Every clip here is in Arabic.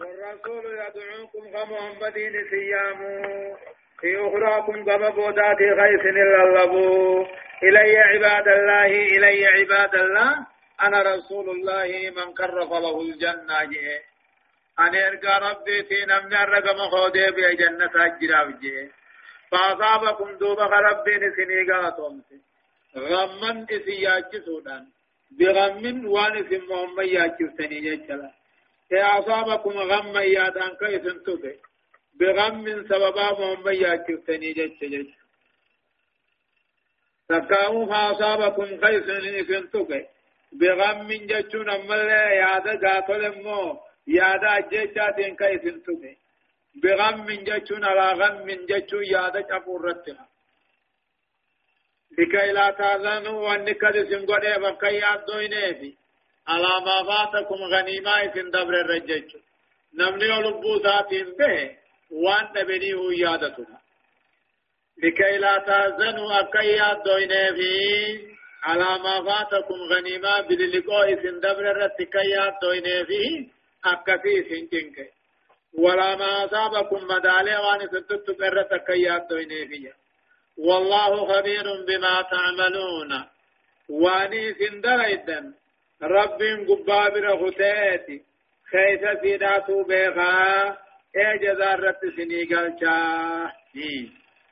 والرسول يدعوكم كمحمدين سيامو في أخراكم كما بودات غيث اللبو إلي عباد الله إلي عباد الله. أنا رسول الله من كرف له الجنة. أنا أرقى ربي في نمني الرقم خودي بي جنة أجراب جيه فأصابكم دوبا ربي نسنيقاتهم غمن إسي ياجسودان بغم وان إسي محمد ياجسني جيشلا أصابكم غم يادان كيسن تبه بغم سببا محمد ياجسني جيش تكاو فأصابكم إسن تبه بغم جيشون أمالي يادا قاتل مو يادا جيشاتين كيسن تبه بغم جيشون على غم جيشون يادا شفورتها لكي لا تاذنوا وانك دسم قده بكي يادوينه في على ما فاتكم غنيمة سن دبر الرجج نمني ولبو ذاتين به وان نبنيه يادتنا لكي لا تاذنوا أكي يادوينه في على ما فاتكم غنيمة بللقاء سن دبر الرتكي يادوينه في أكفي سنجنك ولا ما أصابكم مدالي وان يادوينه فيه والله خبير بما تعملون. واني سندريدا رب قبابر غتاتي خيث سيداتو بيغا. اجزار رت سني قلشا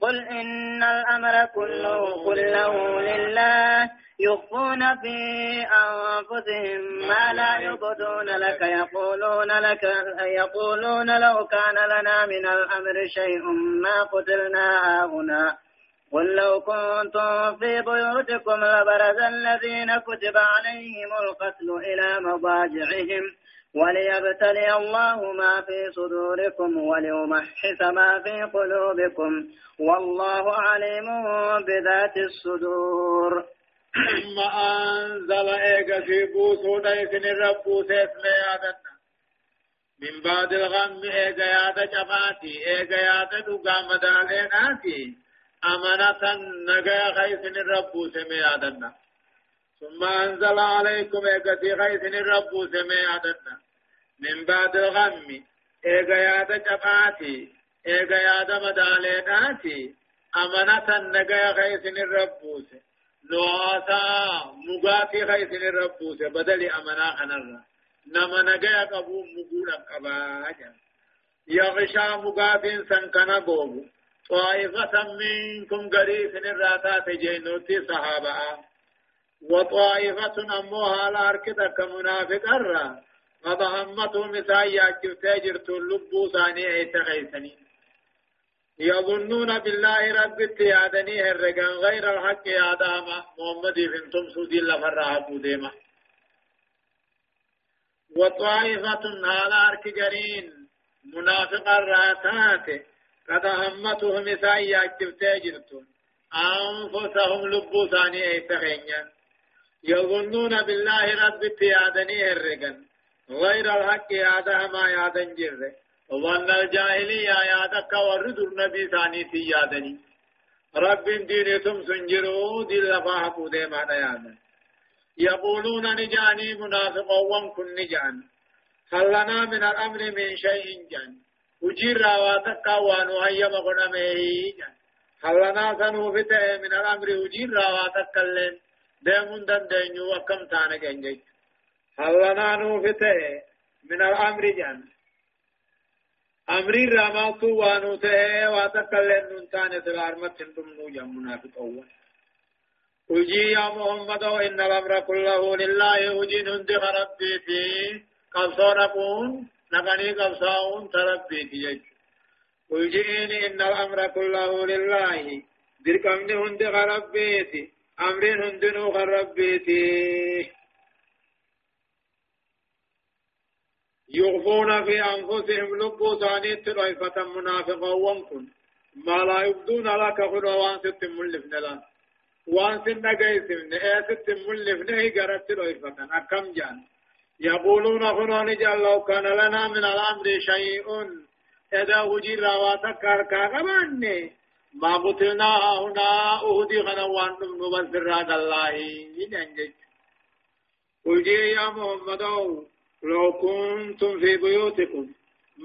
قل إن الأمر كله كله لله يخفون في أنفسهم ما لا يبدون لك يقولون لك يقولون لو كان لنا من الأمر شيء ما قتلنا هنا قل لو كنتم في بيوتكم لبرز الذين كتب عليهم القتل إلى مضاجعهم وليبتلي الله ما في صدوركم وليمحص ما في قلوبكم والله عليم بذات الصدور. ثم أنزل إيجا في بوسو دايسن الرب يادنا من بعد الغم إيجا يادا جماتي إيجا يادا دقام داليناتي. أمانة نجا خيسن الرب يادنا ثم أنزل عليكم في خيسن الرب سمي يادنا من بعد الغم جماتي إيجا يادا مداليناتي أمانة نجا خيسن الرب نواسا مغافي خيسن الربوس بدل أمنا خنرا نما نجا قبو مغولا قبا يغشى مغافين سنكنا بوبو. طائفة منكم قريب الراتات جينوتي صحابة. وطائفة أموها لاركتا كمنافق الرا قد همتهم مسايا كفتاجر تلبو ثاني ايتغيثنين يظنون بالله رب التيادني هرقا غير الحق يا داما. محمد فنتم سودي لفرها بوديما وطائفة على أرك منافق الراتات قد همتهم سايا كفتاجرتم أنفسهم لبو ثاني ايتغينيا يظنون بالله رب التيادني هرقا غير الحق يا داما يا دنجره ظن الجاهلية يادك ورد النبي ثاني في يادني. رب دينتم سنجروا دي لفاها قودي ما يادا يقولون نجاني منافقا وانكن نجان. هل لنا من الأمر من شيء جان. وجير راواتك وانو هيا مغنمه جان. هل لنا سنوفته من الأمر وجير راواتك اللين. ديمون دن دينيو وكم تانك انجي هل لنا نوفته من الأمر جان. امري راماتو وانو ته واتكلن ننتان سلارمت سنتم نو جم منافق اول وجي يا محمد ان الامر كله لله وجي نند ربي في قصوركم نغني قصاون تربي في وجيني ان الامر كله لله دركم هند ربي امرين هند نو ربي يغفون في أنفسهم لبو ثانيت ريفة منافقا وانكن. ما لا يبدون لك خلوا وان ست ملفن لا وان سن قيسمن إيه ست ملفن هي قرأت ريفة أكم جان. يقولون خلوا نجال لو كان لنا من الأمر شيء. إذا وجي رواتك كاركا ما قتلنا هنا أهدي غنوان هذا الله ينجج قل يا محمد لو كنتم في بيوتكم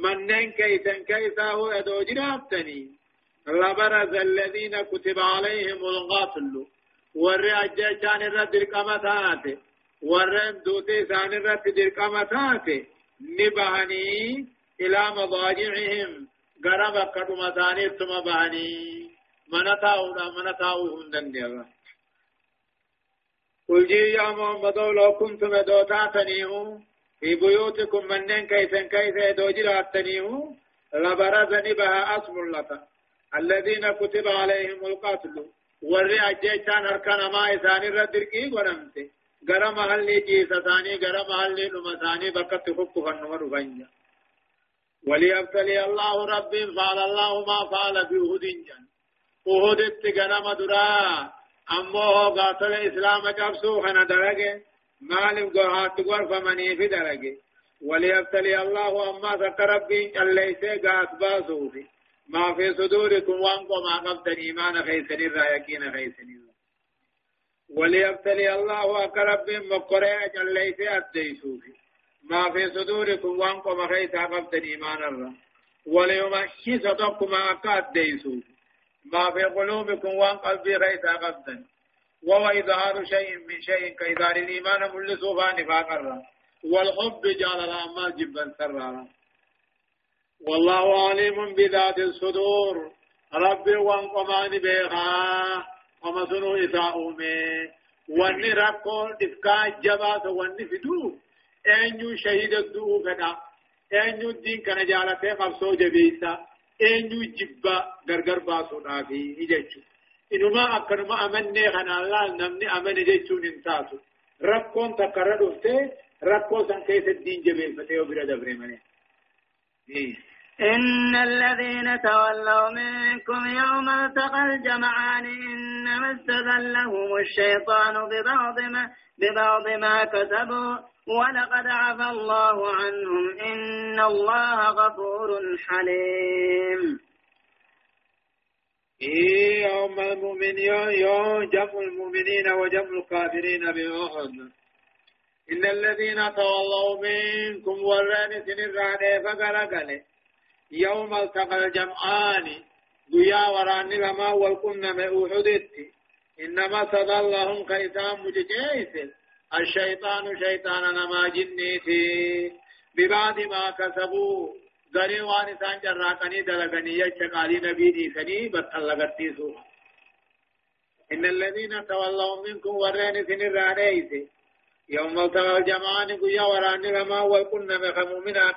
منن كيسا كيسا هو يدو جرابتني لبرز الذين كتب عليهم القتل ورى أجيشان الرد القمتات ورى دوتي سان الرد القمتات نبهني إلى مضاجعهم غرب قدم ثاني ثم بهني من تاونا من تاو هندن قل جي يا محمد لو كنتم دوتاتنيه في بيوتكم منن كيف كيف دوجراتنيه لبرزني بها اسم لك الذين كتب عليهم القتل وري اجيتان اركان ما اسان ردرقي ورمته غرا محل جيسا ثاني غرا محل نما ثاني بكت حق فنور فنجا وليبتلي الله ربي فعل الله ما فعل في هود جن. وهود اتقنم درا. امو قاتل إسلام جبسو خنا درجة. مالم قرهات قرف مني في درجة. وليبتلي الله أما ذكر ربي الليس قات باسوفي ما في صدوركم وانكم ما قبت إيمان خيسني رايكين خيسني وليبتلي الله أكرب مقرأ الليس أديسوفي ما في صدوركم وانكم خيس قبت إيمان الله. وليمحيس تقم أكاد ديسوفي ما في قلوبكم وان قلبي خيس قبتني وهو إظهار شيء من شيء كإظهار الإيمان مل صوفا نفاقا والحب جعل الأعمال جبا سرا والله عليم بذات الصدور. ربي وانقمان بيغا. وما سنو إساؤمي واني ربكو إفكا جبات واني فدو أنيو شهيد الدو فدا أنيو الدين كان جالته قبصو جبيسا أنيو جبا غرغر باسو نافي إجاجو إنما أكنما أمني خنا الله نمني أمني جيتشون انتاسو ركون تقرر افته ركو سن كيس الدين جبين فتيو برا دبري مني إن الذين تولوا منكم يوم التقى الجمعان إنما استذلهم الشيطان ببعض ما ببعض ما كسبوا ولقد عفى الله عنهم إن الله غفور حليم. يوم المؤمن يوم جمع المؤمنين وجمع الكافرين بأحد. إن الذين تولوا منكم وران سنران فقرقل يوم التقى الجمعان قيا وران لما والكن مأوحدت إنما سضلهم كيسان مججيس. الشيطان شيطان نما جنيتي ببعد ما كسبوا. غني وان سان جراقني دلغني. يشقالي نبي دي سني بتلغتي سو إن الذين تولوا منكم ورين سن الرانيس يوم التقى الجمعان قيا وران لما وكنا مخمو منا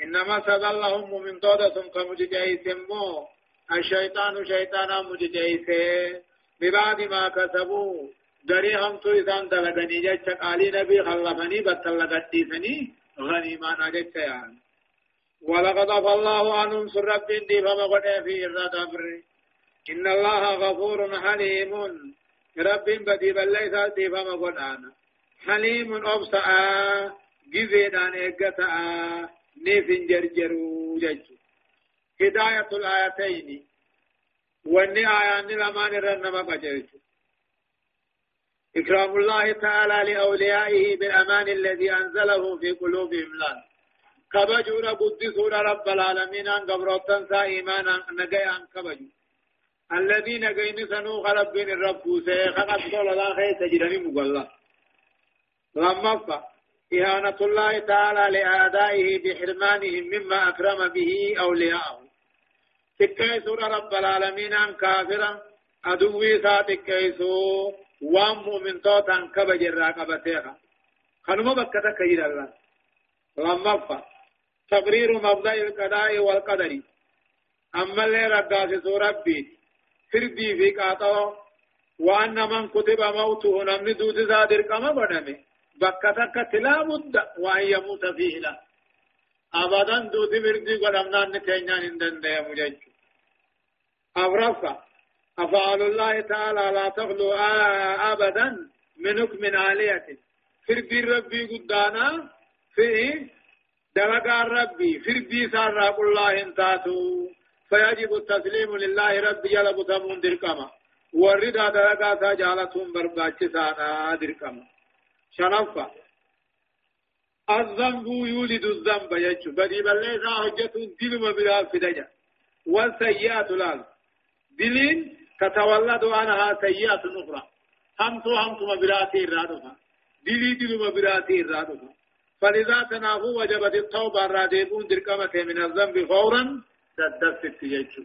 كافرا إنما سدلهم من طودة كمججيس مو. الشيطان شيطانا مججيس ببعد ما كسبوا. غري هم تو إذا دلغني يشقالي نبي خلفني بتلغتي سني غنيمان أجت يعني. ولقد عفى الله عنهم سر رب دي فما قد في الردبر إن الله غفور حليم. رب بدي بل ليس دي فما قد حليم أبسع جزيدان إقتا نيف جرجرو جج. هداية الآيتين. واني آيان لما نرنما قجرج إكرام الله تعالى لأوليائه بالأمان الذي أنزله في قلوبهم لنا كبجورا قدسورا رب العالمين أن قبروتن سا إيمانا نقيا أن كبجو. الذين قين سنو بين الرب سيخلق دول الله خير تجرني مقلا لما فا. إهانة الله تعالى لأعدائه بحرمانهم مما أكرم به أولياءه. تكي سورة رب العالمين أن كافرا أدوي سا تكي سو وام مؤمن توتا كبجر راقبتها خنما بكتا كير الله لما فا. تقرير مبدأ القضاء والقدر. أما اللي رقاس ربي فردي في قاطع وأن من كتب موته نمن دود زادر كما بدمه بكتك لا بد وأن يموت فيه لا أبدا دوتي بردي قدمنا نتينيان اندن دي مجج أبرفا أفعل الله تعالى لا تغلو أبدا منك من آلية فردي ربي قدانا في دلقا ربي فردي سار الله انتاتو فيجب التسليم لله ربي يلب تمون دركما والرضا دلقا سجالتهم برباچ سانا دركما شنفا الذنب يولد الذنب يجو. بدي بلي سا حجة دلم بلا فدجا والسيئات لال دلين تتولد عنها سيئات أخرى. همتو همتو مبراتي الرادفة دلي دلو مبراتي الرادفة فلذا تنافو وجبت التوبة الرادبون دركمة من الذنب فورا. تدفت يجو.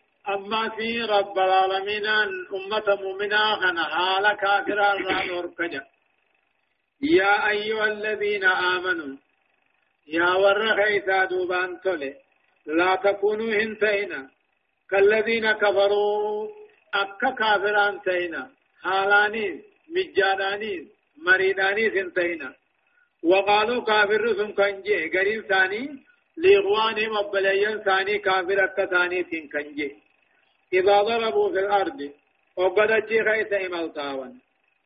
أما في رب العالمين أمة مؤمنة خنا حال كافرة ران يا أيها الذين آمنوا يا ور خيسا دوبان تولي لا تكونوا هنتينا كالذين كفروا أكا كافران تينا حالانيس مجانانيس مريدانيس هنتينا وقالوا كافر ثم كنجي قرين ثاني لإخوانهم أبليين ثاني كافر أكا ثاني كنجي. إذا ضربوا في الأرض وقد جي خيس إمالتاوان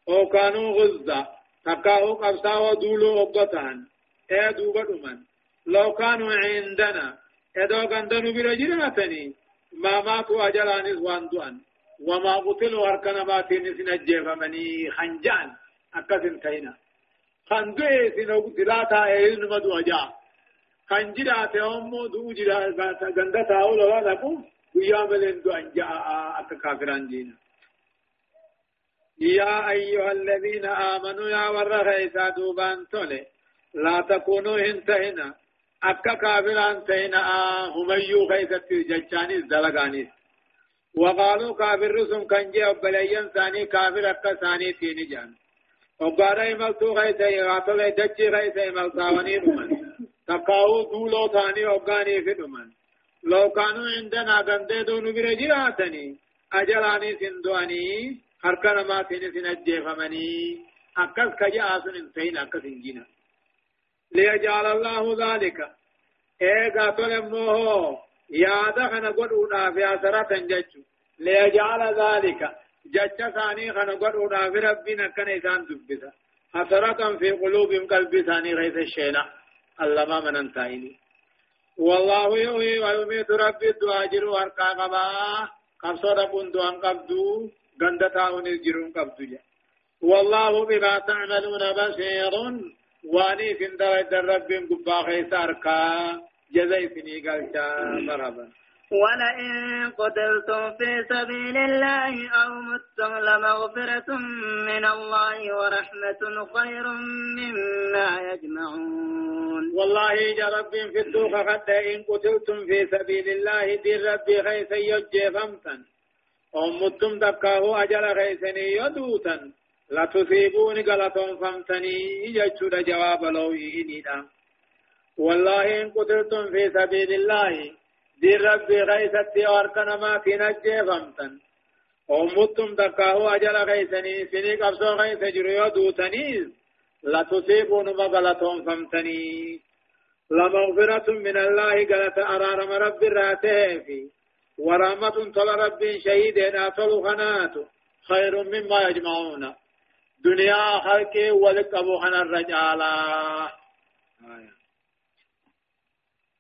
أو كانوا غزة تكاهو قبسا ودولو أبطان إيه دوبا لو كانوا عندنا إدو قندنوا برجلاتني ما ماتوا أجلانيس واندوان وما قتلوا أركنا باتين سنجيب مني خنجان. أكسن تينا. خندوه سنو قتلاتا إيه نمدو أجا. خنجرات أمو دو جرات أولا لكم ويا ملين دو أنجاء أكا كافران دينا يا أيها الذين آمنوا يا ورغيسا دوبان تولي لا تكونوا هنتهنا أكا كافران تهنا هميو خيسة ججانيس دلغانيس وقالوا كافر رسم كنجي أبليين ثاني كافر أكا ثاني تيني جان. وقال إمالتو خيسة يغاطل دجي خيسة إمالتاوني رمان تقاو دولو ثاني أبغاني في رمان لو كانوا عندنا غندي دون برجراتني أجلاني سندواني هركنا ما تين سنجيفمني أكس كجا أسن انتين أكس انجينا ليجعل الله ذلك إيغا تلموه يادا خنا قدونا في أسرة ججو ليجعل ذلك جج ثاني خنا قدونا في ربنا كان إسان دبسا حسرة في قلوبهم قلب ثاني غيث الشينا الله ما من انتهيني والله يوهي ويميت ربي الدواجر وارقا قبا قبصو ربون دوان قبدو غندتاون الجرون قبدو جا والله بما تعملون بصير واني سندر رب قبا خيس اركا جزي سني قلتا مرحبا ولئن قتلتم في سبيل الله أو متم لمغفرة من الله ورحمة خير مما يجمعون. والله يا رب في الدوخ قد إن قتلتم في سبيل الله دي ربي خيس يجي فمتا أو متم دكاه أجل خيسني يدوتا لا تصيبوني غلطون فمتني. يجد جواب لو إني والله إن قتلتم في سبيل الله دي ربي غيثتي واركنا ما في نجي فمتن ومتم دكاهو أجل غيثني سني قبسو غيث جريو دوتنيز لا تصيبون مغلطهم فمتني لمغفرة من الله قالت أرارم رب راته في ورحمة طل رب شهيد ناتل خنات خير مما يجمعون دنيا خلق ولك أبو خنا الرجالا آية.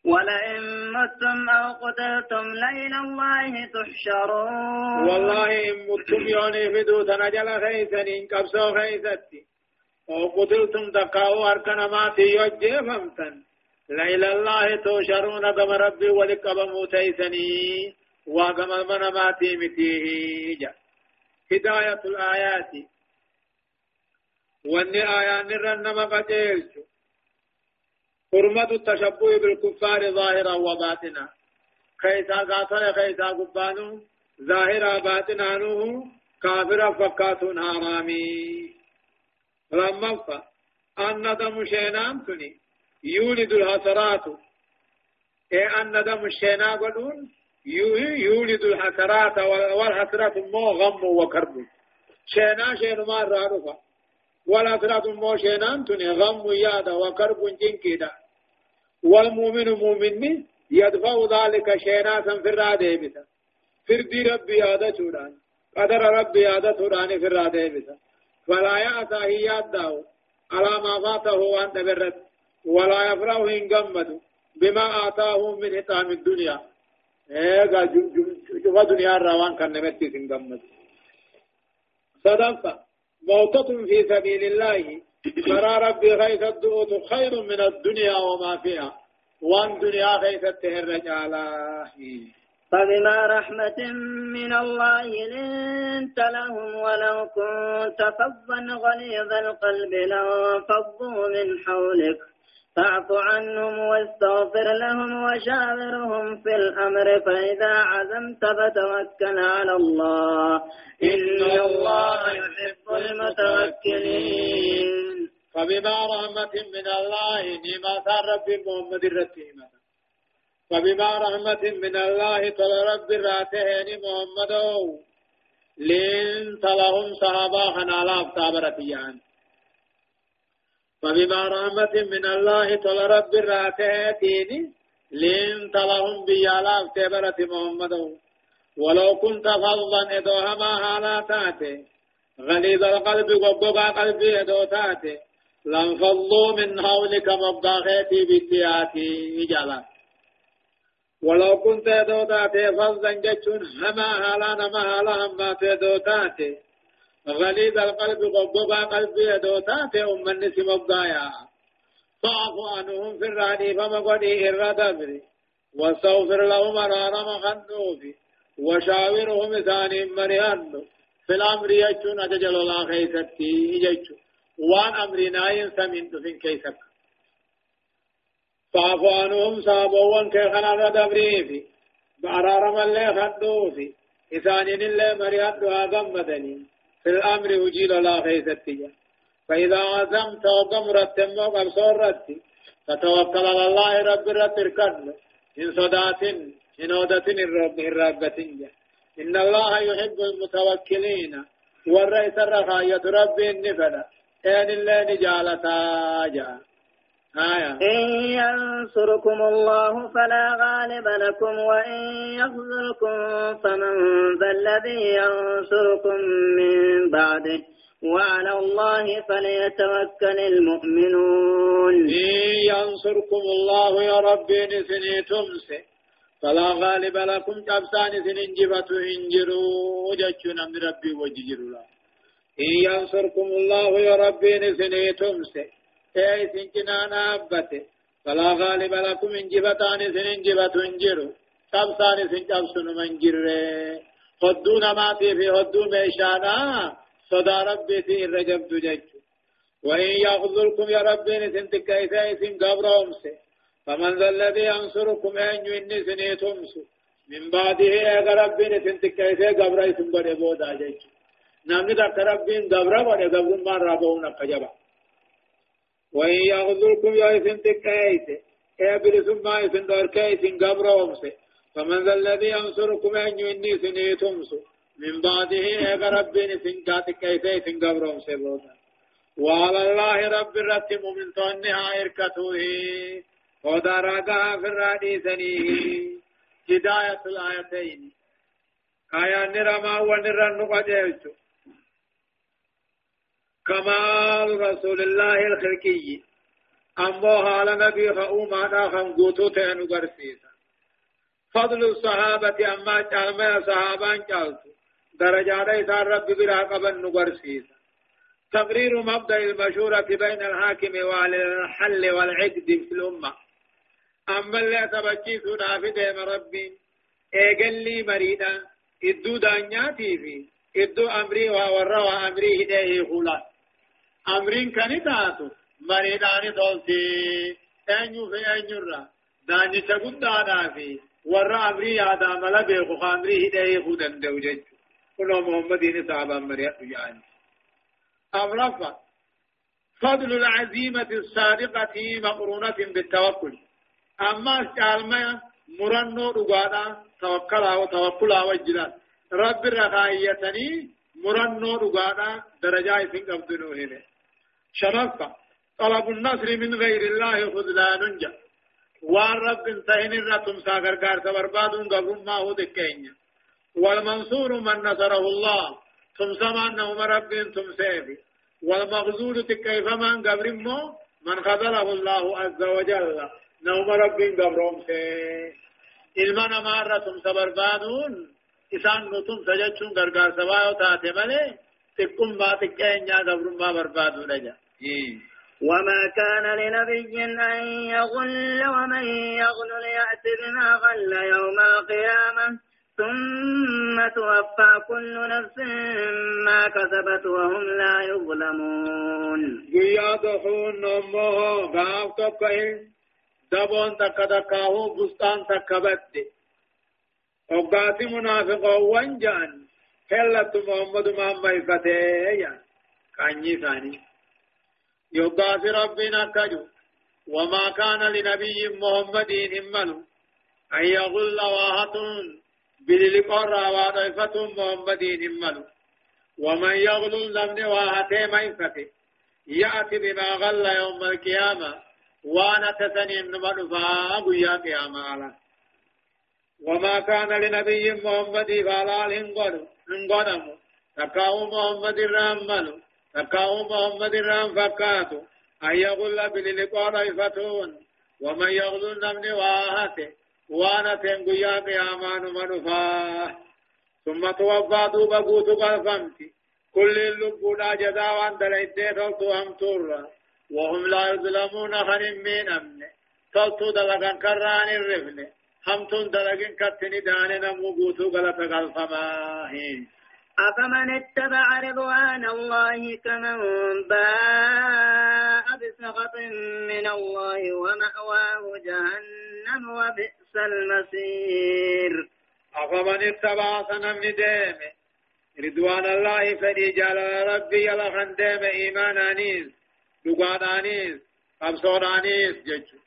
ولئن متم أو قتلتم لإلى الله تحشرون. والله إن متم يوني فدو تنجل خيسن إن قبسو خيستي أو قتلتم دقاو أركنا ما تيوجه فمتن لإلى الله تحشرون قم ربي ولقب موتيسني وقم من ما تيمتيه هداية الآيات. واني آيان الرنم قتيلت حرمة التشبه بالكفار ظاهرا وباطنا. كيسا قاتل كيسا قبانو ظاهرا باطنا نوه كافر فكاتون حرامي لما أن دم شينام تني يولد الحسرات إيه أن دم الشينا قلون يولد الحسرات والحسرات مو غم وكرب شينا شين ما رارفا والحسرات مو شينان تني غم يادا وكرب جنكيدا والمؤمن مؤمن يدفع ذلك شينا سنفر ديبتا فردي ربي هذا شوران قدر ربي هذا شوران فر ديبتا فلا يأسى هي يده على ما فاته وان تبرت ولا يفرح إن قمد بما آتاه من حطام الدنيا إيه قال شوف دنيا الروان كان نمتي سنقمد صدفة موتة في سبيل الله. ترى ربي غيث الدؤوت خير من الدنيا وما فيها. وان دنيا غيث التهرج على فبما رحمة من الله لنت لهم ولو كنت فظا غليظ القلب لانفضوا من حولك. فاعف عنهم واستغفر لهم وشاورهم في الأمر فإذا عزمت فتوكل على الله. إن الله يحب المتوكلين. فبما رحمة من الله نما رب محمد الرسيمة فبما رحمة من الله تل رب راتهين محمد. لين تلهم صحابا خنالا افتابرتيان فبما رحمة من الله تل رب راتهين لين تلهم بيالا افتابرت محمد. ولو كنت فظا ادوهما حالاتاته غليظ القلب وقبا قلبي ادوتاته لانفضوا من حولك مبداخيتي بيتياتي إجابات ولو كنت دوتاتي فظا جتشون هما هالا نما هالا هما تدوتاتي غليظ القلب قبضا قلبي دوتاتي أم النسي مبقايا فاعف عنهم في الراني فما قدي الردبري واستغفر لهم رارم خنوفي وشاورهم ثاني مريان في الأمر يجون أتجل الله خيستي يجون وان أمرنا ينسمين تفين كيسك. فاعفو عنهم صابوان كي خنا دبري بأرارم اللي خدو في إسانين اللي مريات دعا غمدني في الأمر وجيل الله خيستي فإذا عزمت وقمرت موقف صورت فتوكل على الله رب رب اركن إن صدات إن ودت الرب الرابة إن الله يحب المتوكلين والرئيس الرخاية رب النفلة إن الله نجالتا جاء آية. إن ينصركم الله فلا غالب لكم وإن يخذلكم فمن ذا الذي ينصركم من بعده. وعلى الله فليتوكل المؤمنون. إن ينصركم الله يا ربي نسني تمسي فلا غالب لكم تبسان سنين جبت انجروا جتشنا من ربي وججروا. إن ينصركم الله يا ربي نسني تمسي اي سنجنا نابته فلا غالب لكم إن جبتان سن جبت انجروا تبسان سن تبسن منجر خدون ما في في خدون ميشانا صدا ربي في الرجب دجج وإن يخذلكم يا ربي نسن تكايسا سن قبرهم سي فمن ذا الذي ينصركم أن يني سنيتمس من بعده أغا ربي نسن تكايسا قبر اسم بڑے بودا جج. نامي دا ربي قبر بڑے قبر ما رابونا قجبا. وإن يغذركم يا إثن تكايت إبل ثم إثن دور كايت قبر ومسي فمن ذا الذي ينصركم أن يني سنيتمس من بعده إيغا ربين إثن كاتك كايت إثن قبر ومسي بودا وعلى الله رب الرتم من طنها إركته ودرجها في الراديسنيه هداية الآيتين آيان نرما ونرن قجيلتو كمال رسول الله الخلقي. أمو حال نبي خؤوما ناخم قوتو تهنو قرسيسا فضل الصحابة أما جامع صحابان جالتو درجات إسان رب براقبا نقرسيسا تقرير مبدأ المشورة بين الحاكم والحل والعقد في الأمة. أما اللي تبجيسو نافده ربي إيقل لي مريدا إدو دانياتي في إدو أمري وورا وأمري هديه خلاص أمرين كان تاتو مريدان تولتي أنيو في أنيو را داني تقود دانا في ورا أمري يادا ملا بيخو خامري هدايه خودن دوجج كنو محمدين صحابة مريات يعني أمرفا فضل العزيمة الصادقة مقرونة بالتوكل أما استعلم مرنو رقادا توكلا وتوكلا وجدا رب الرخائيتني مرنو رقادا درجة في قبضنو شرفة طلب النصر من غير الله خذلان جا وان رب انتهن الرتم ساقر قار سبربادون قبل ما هو دكين. والمنصور من نصره الله. ثم سمان نوم رب ثم سيفي. والمغزول كيف من قبر من خذله الله عز وجل. نوم رب قبرهم سي. ilmana maarratum sabarbaaduun isaan nutum sajachuun gargaarsa waayoo taate malee xiqqummaa xiqqeenyaa gabrummaa barbaaduudha jedha. وما كان لنبي أن يغل ومن يغل يأت بما غل يوم القيامة. ثم توفى كل نفس ما كسبت وهم لا يظلمون. قيادهم نمو غاف تبقين دبون تكا دكاهو بستان تكا بدي وقاتي منافق وانجان. كلت محمد محمد فتيه كاني ثاني. يقاتي ربنا كجو. وما كان لنبي محمد همنو أن يغل واهتون بللقر وضيفة محمد همنو ومن يغل لمن واهتي ميفته يأتي بما غل يوم القيامة. وأنا تسنين نمدفا قيا قياما وما كان لنبي محمد فالال انقل انقلم تكاو محمد الرحمن. تكاو محمد الرحم فكاتو أن يغل بللقاء ريفتون. ومن يغل نمن واهته وأنا تنقيا قياما نمدفا ثم توفى دوبا قوتو قلفمتي كل اللبودا جزاوان دلائده تلتو هم تورا وهم لا يظلمون خنم من أمن. تلتو دلقان كران الرفن. همتون دلقين كتني دان نمو بوتو غلط غلفماهين أفمن اتبع رضوان الله كمن باء بسخط من الله ومأواه جهنم وبئس المصير. أفمن اتبع سنم ديم رضوان الله فدي جال ربي يلا خندم إيمان أنيس دقانانيس قبصونانيس ججو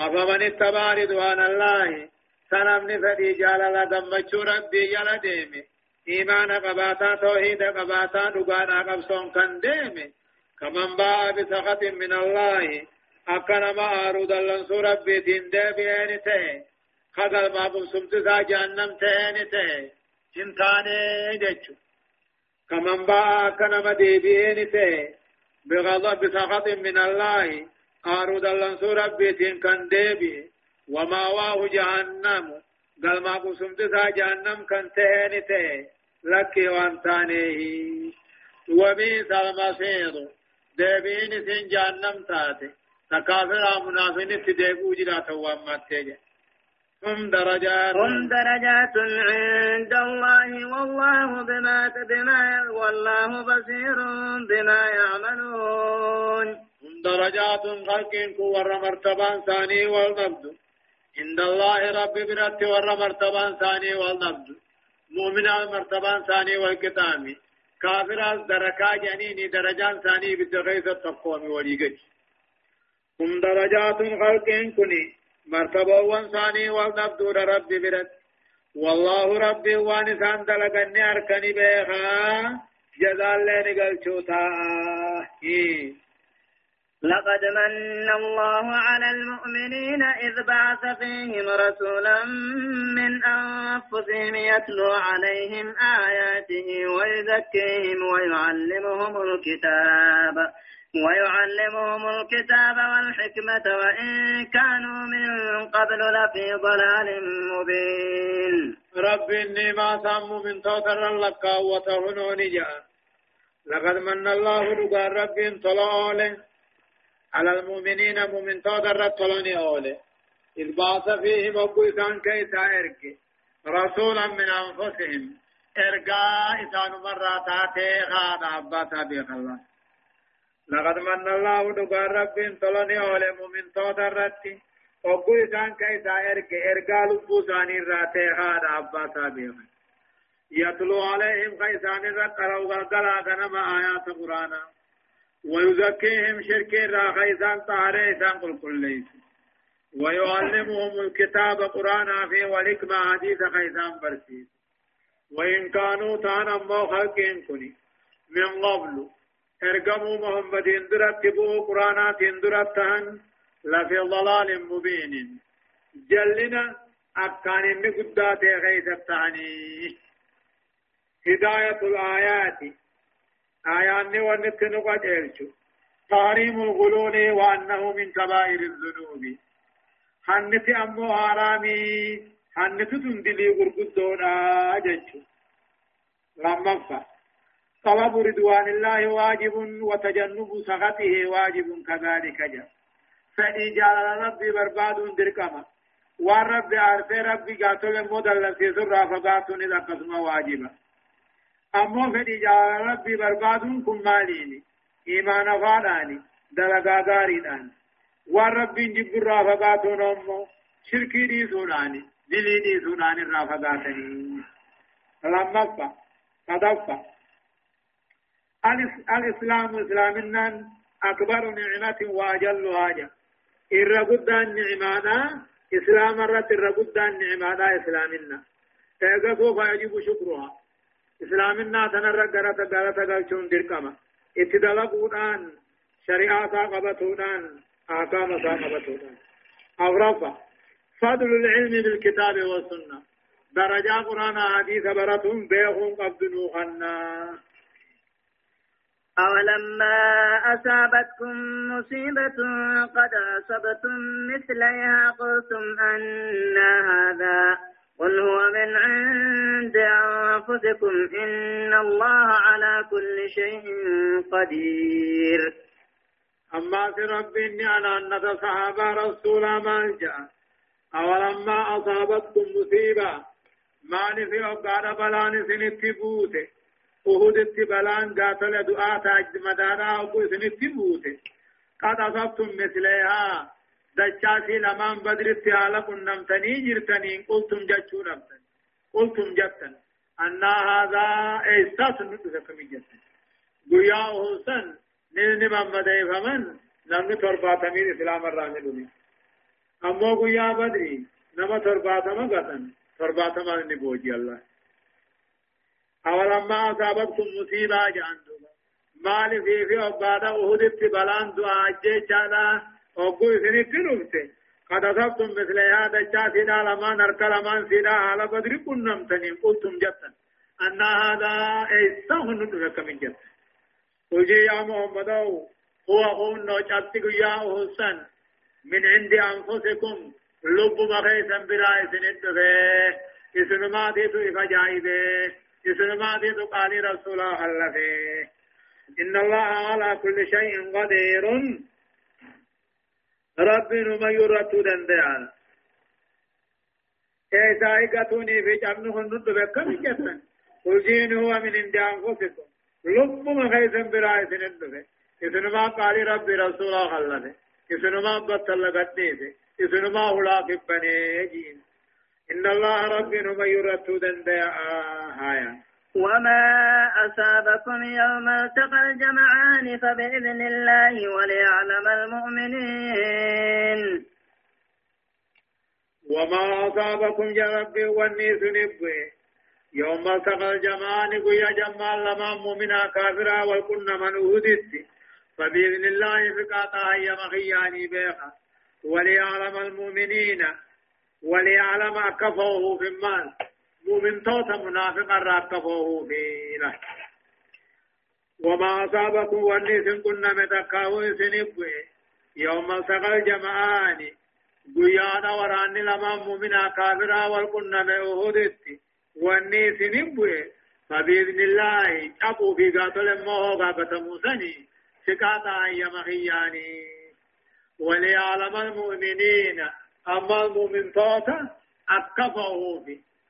أفمن اتبع رضوان الله سنمني فدي جالala gammachuu rabbii jala deeme imaana qabaataa tawhiida qabaataa dhugaadhaa qabsoon kan deeme kaman ba'a bisakatin min allahi akka nama aaruu dallansuu rabbiitiin deebi'eeni ta'e kagalmaa bubsumtisaa jahannam ta'eeni ta'e hin taane jechu kaman ba'a akka nama deebi'eeni ta'e بغضب بسخط من الله آرود اللنسو ربيتين كان ديبي وما واه جهنم قال ما قسمت جهنم كان تهيني تهي لك وانتانيه وبئس المصير ديبين سين جهنم تاتي تكافر منافين تديبو جراتا وامتجه هم درجات هم درجات عند الله والله بما بما والله بصير بما يعملون هم درجات خلق ور مرتبان ثاني والنبض عند الله رب برت ور مرتبان ثاني والنبض مؤمن مرتبان ثاني والكتام كافر دركا جنيني درجان ثاني بالدغيث التقوم وليقج هم درجات خلق كني مرتبة وانساني والنبدو ربي برد. والله ربي وانسان دلقني أركني بيخا جزال لين قلتوتا لقد من الله على المؤمنين إذ بعث فيهم رسولا من أنفسهم يتلو عليهم آياته ويزكيهم ويعلمهم الكتاب ويعلمهم الكتاب والحكمة وإن كانوا من قبل لفي ضلال مبين. رب إني ما سأمو من توتر لك وتهنون جاء. لقد من الله لقى رب طلال على المؤمنين مؤمن توتر طلاني أولي إذ بعث فيهم أبو إسان كيسا إركي رسولا من أنفسهم. إرقاء إسان مراتاتي غاد عباتا بيخ الله لقد من الله دقار رب طلني أولي مؤمن توت الرتي وقل إسان كيسا إرق إرقا لبو ثاني راتي هذا أبا بيهم يتلو عليهم كيسان الرقروا غلقلا كنما آيات قرانا ويزكيهم شركي را خيسان طهري إسان قل كل ليس. ويعلمهم الكتاب قرانا في والحكمة حديث خيسان برسيس. وإن كانوا تانا مو خلقين كني من قبل. ارقموا محمد اندرت بو قرانات اندرت تهن لفي ضلال مبين. جلنا أكان إني قدات غيث هداية الآيات. آيات ونتن قد إرشو تحريم الغلول وأنه من كبائر الذنوب حنت أمو حرامي حنت تندلي غرقدونا أجنشو لما طلب رضوان الله واجب وتجنب سخطه واجب كذلك جاء فدي جال ربي برباد دركما والرب عرفه ربي قاتل مدل في سر فقاتل إذا قسم واجبا أما فدي جال ربي برباد كن ماليني إيمان فاداني دلقا غاريدان والرب جب رافقاتون أمو شركي دي سوداني دلي دي سوداني رافقاتني لما تدفع الإسلام إسلامنا أكبر نعمة وأجل حاجة إر قدان نعمانا إسلام رت إر قدان نعمانا إسلامنا إذا سوف يجب شكرها إسلامنا تنرى قرأت قرأت قلتون دركما اتدلقودان شريعة قبطودان آقام قبطودان أغرفة فضل العلم بالكتاب والسنة درجة قرآن حديث برتهم بيخون قبض نوخنا أولما أصابتكم مصيبة قد أصبتم مثليها قلتم أن هذا قل هو من عند أنفسكم إن الله على كل شيء قدير. أما في ربي أنا أن صحابة رسول ما جاء أولما أصابتكم مصيبة ما نفي أقار بلان سنتبوته أهود بلان قاتل دعاء تاج مدانا أبو سنت بوته قد أصبتم مثلها دچاسي لمان بدر التعالى كنمتني جرتني قلتم جتشو نمتن قلتم جتن. أن هذا إحساس نتسكم جتن. قيا حسن نلن محمد فمن لم ترباتمين إسلام الرامل أمو قيا بدري نما ترباتما قتن ترباتما نبوجي الله أولما أصابتكم مصيبة جاندوبا مال في في أبادا أهدت بلان دعا جيشانا أقول سنت نفسه قد أصبتم مثل هذا الشاسنا لما نرك لما سيدا على بدر كنم تنين قلتم جتا أن هذا إيسان ندرك من جتا وجي يا محمد هو هون نوشاتك يا حسن من عند أنفسكم لب مخيسا بلا سنت إسن ما ديتو إفجائبه إذن ما دي قال رسول الله إن الله على كل شيء قدير رب نما يرتو دندعان كيسا إقاتوني في جمنه النطب كم جتن قل جين هو من عند أنفسكم لب ما خيسا برائس ندفه إذن ما قال رب رسول الله إذن ما بطل قدنيسه إذن ما هلا في بني جين إن الله ربنا ما يرتو دنديا آية وما أصابكم يوم التقى الجمعان فبإذن الله وليعلم المؤمنين. وما أصابكم يا ربي والنيس نبوي يوم التقى الجمعان قيا جمال لما مؤمنا كافرا والكن من أهدت فبإذن الله فقاطع يا مخياني بيخا وليعلم المؤمنين. وليعلم أكفوه في المال مؤمن توتا منافقا راكفوه في له وما أصابكم والنسن كنا متكاو سنبوي يوم التقى الجمعان قيانا وران لما مؤمنا كافرا والكنا مؤهدت والنسن نبوي فبإذن الله أبو في قاتل موهو قابة موسني. سكاتا أيام خياني وليعلم المؤمنين أما المؤمن توتا أكفه في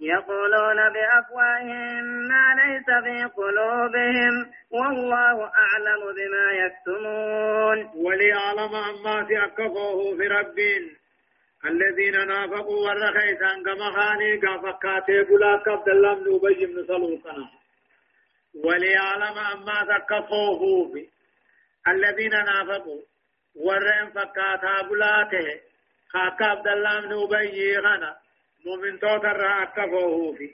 يقولون بأفواههم ما ليس في قلوبهم والله أعلم بما يكتمون. وليعلم أما في أكفوه في ربين الذين نافقوا والرخيسان كما خاني كفكاتي بلا كبد الله من أبي بن سلوكنا وليعلم أما تكفوه في الذين نافقوا ورين فكاتا بلاته خاك عبد الله بن أبي غنا مؤمن توتر أكفوه في.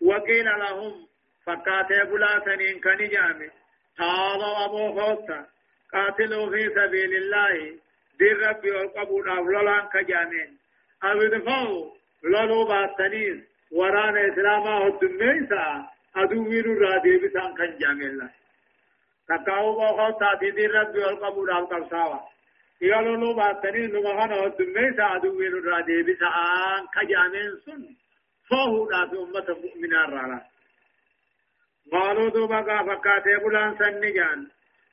وقيل لهم فكاتا بلاتنين كنجامي. تعالوا أبو خوتا قاتلوا في سبيل الله. دين ربي والقبول أفلولان كجامين. أو يدفعوا لولو باتنيز وران إسلاما الدميسا أدوين الرادي بسان كان جامين الله تقاو بوخو تاتي دين ربي والقبول أفقب ساوا يقولوا لو باتنيز نمخانا الدميسا أدوين الرادي بسان كجامين سن فهو نافي أمة مؤمنان رالا قالوا دوبا فكاتي بلان سنجان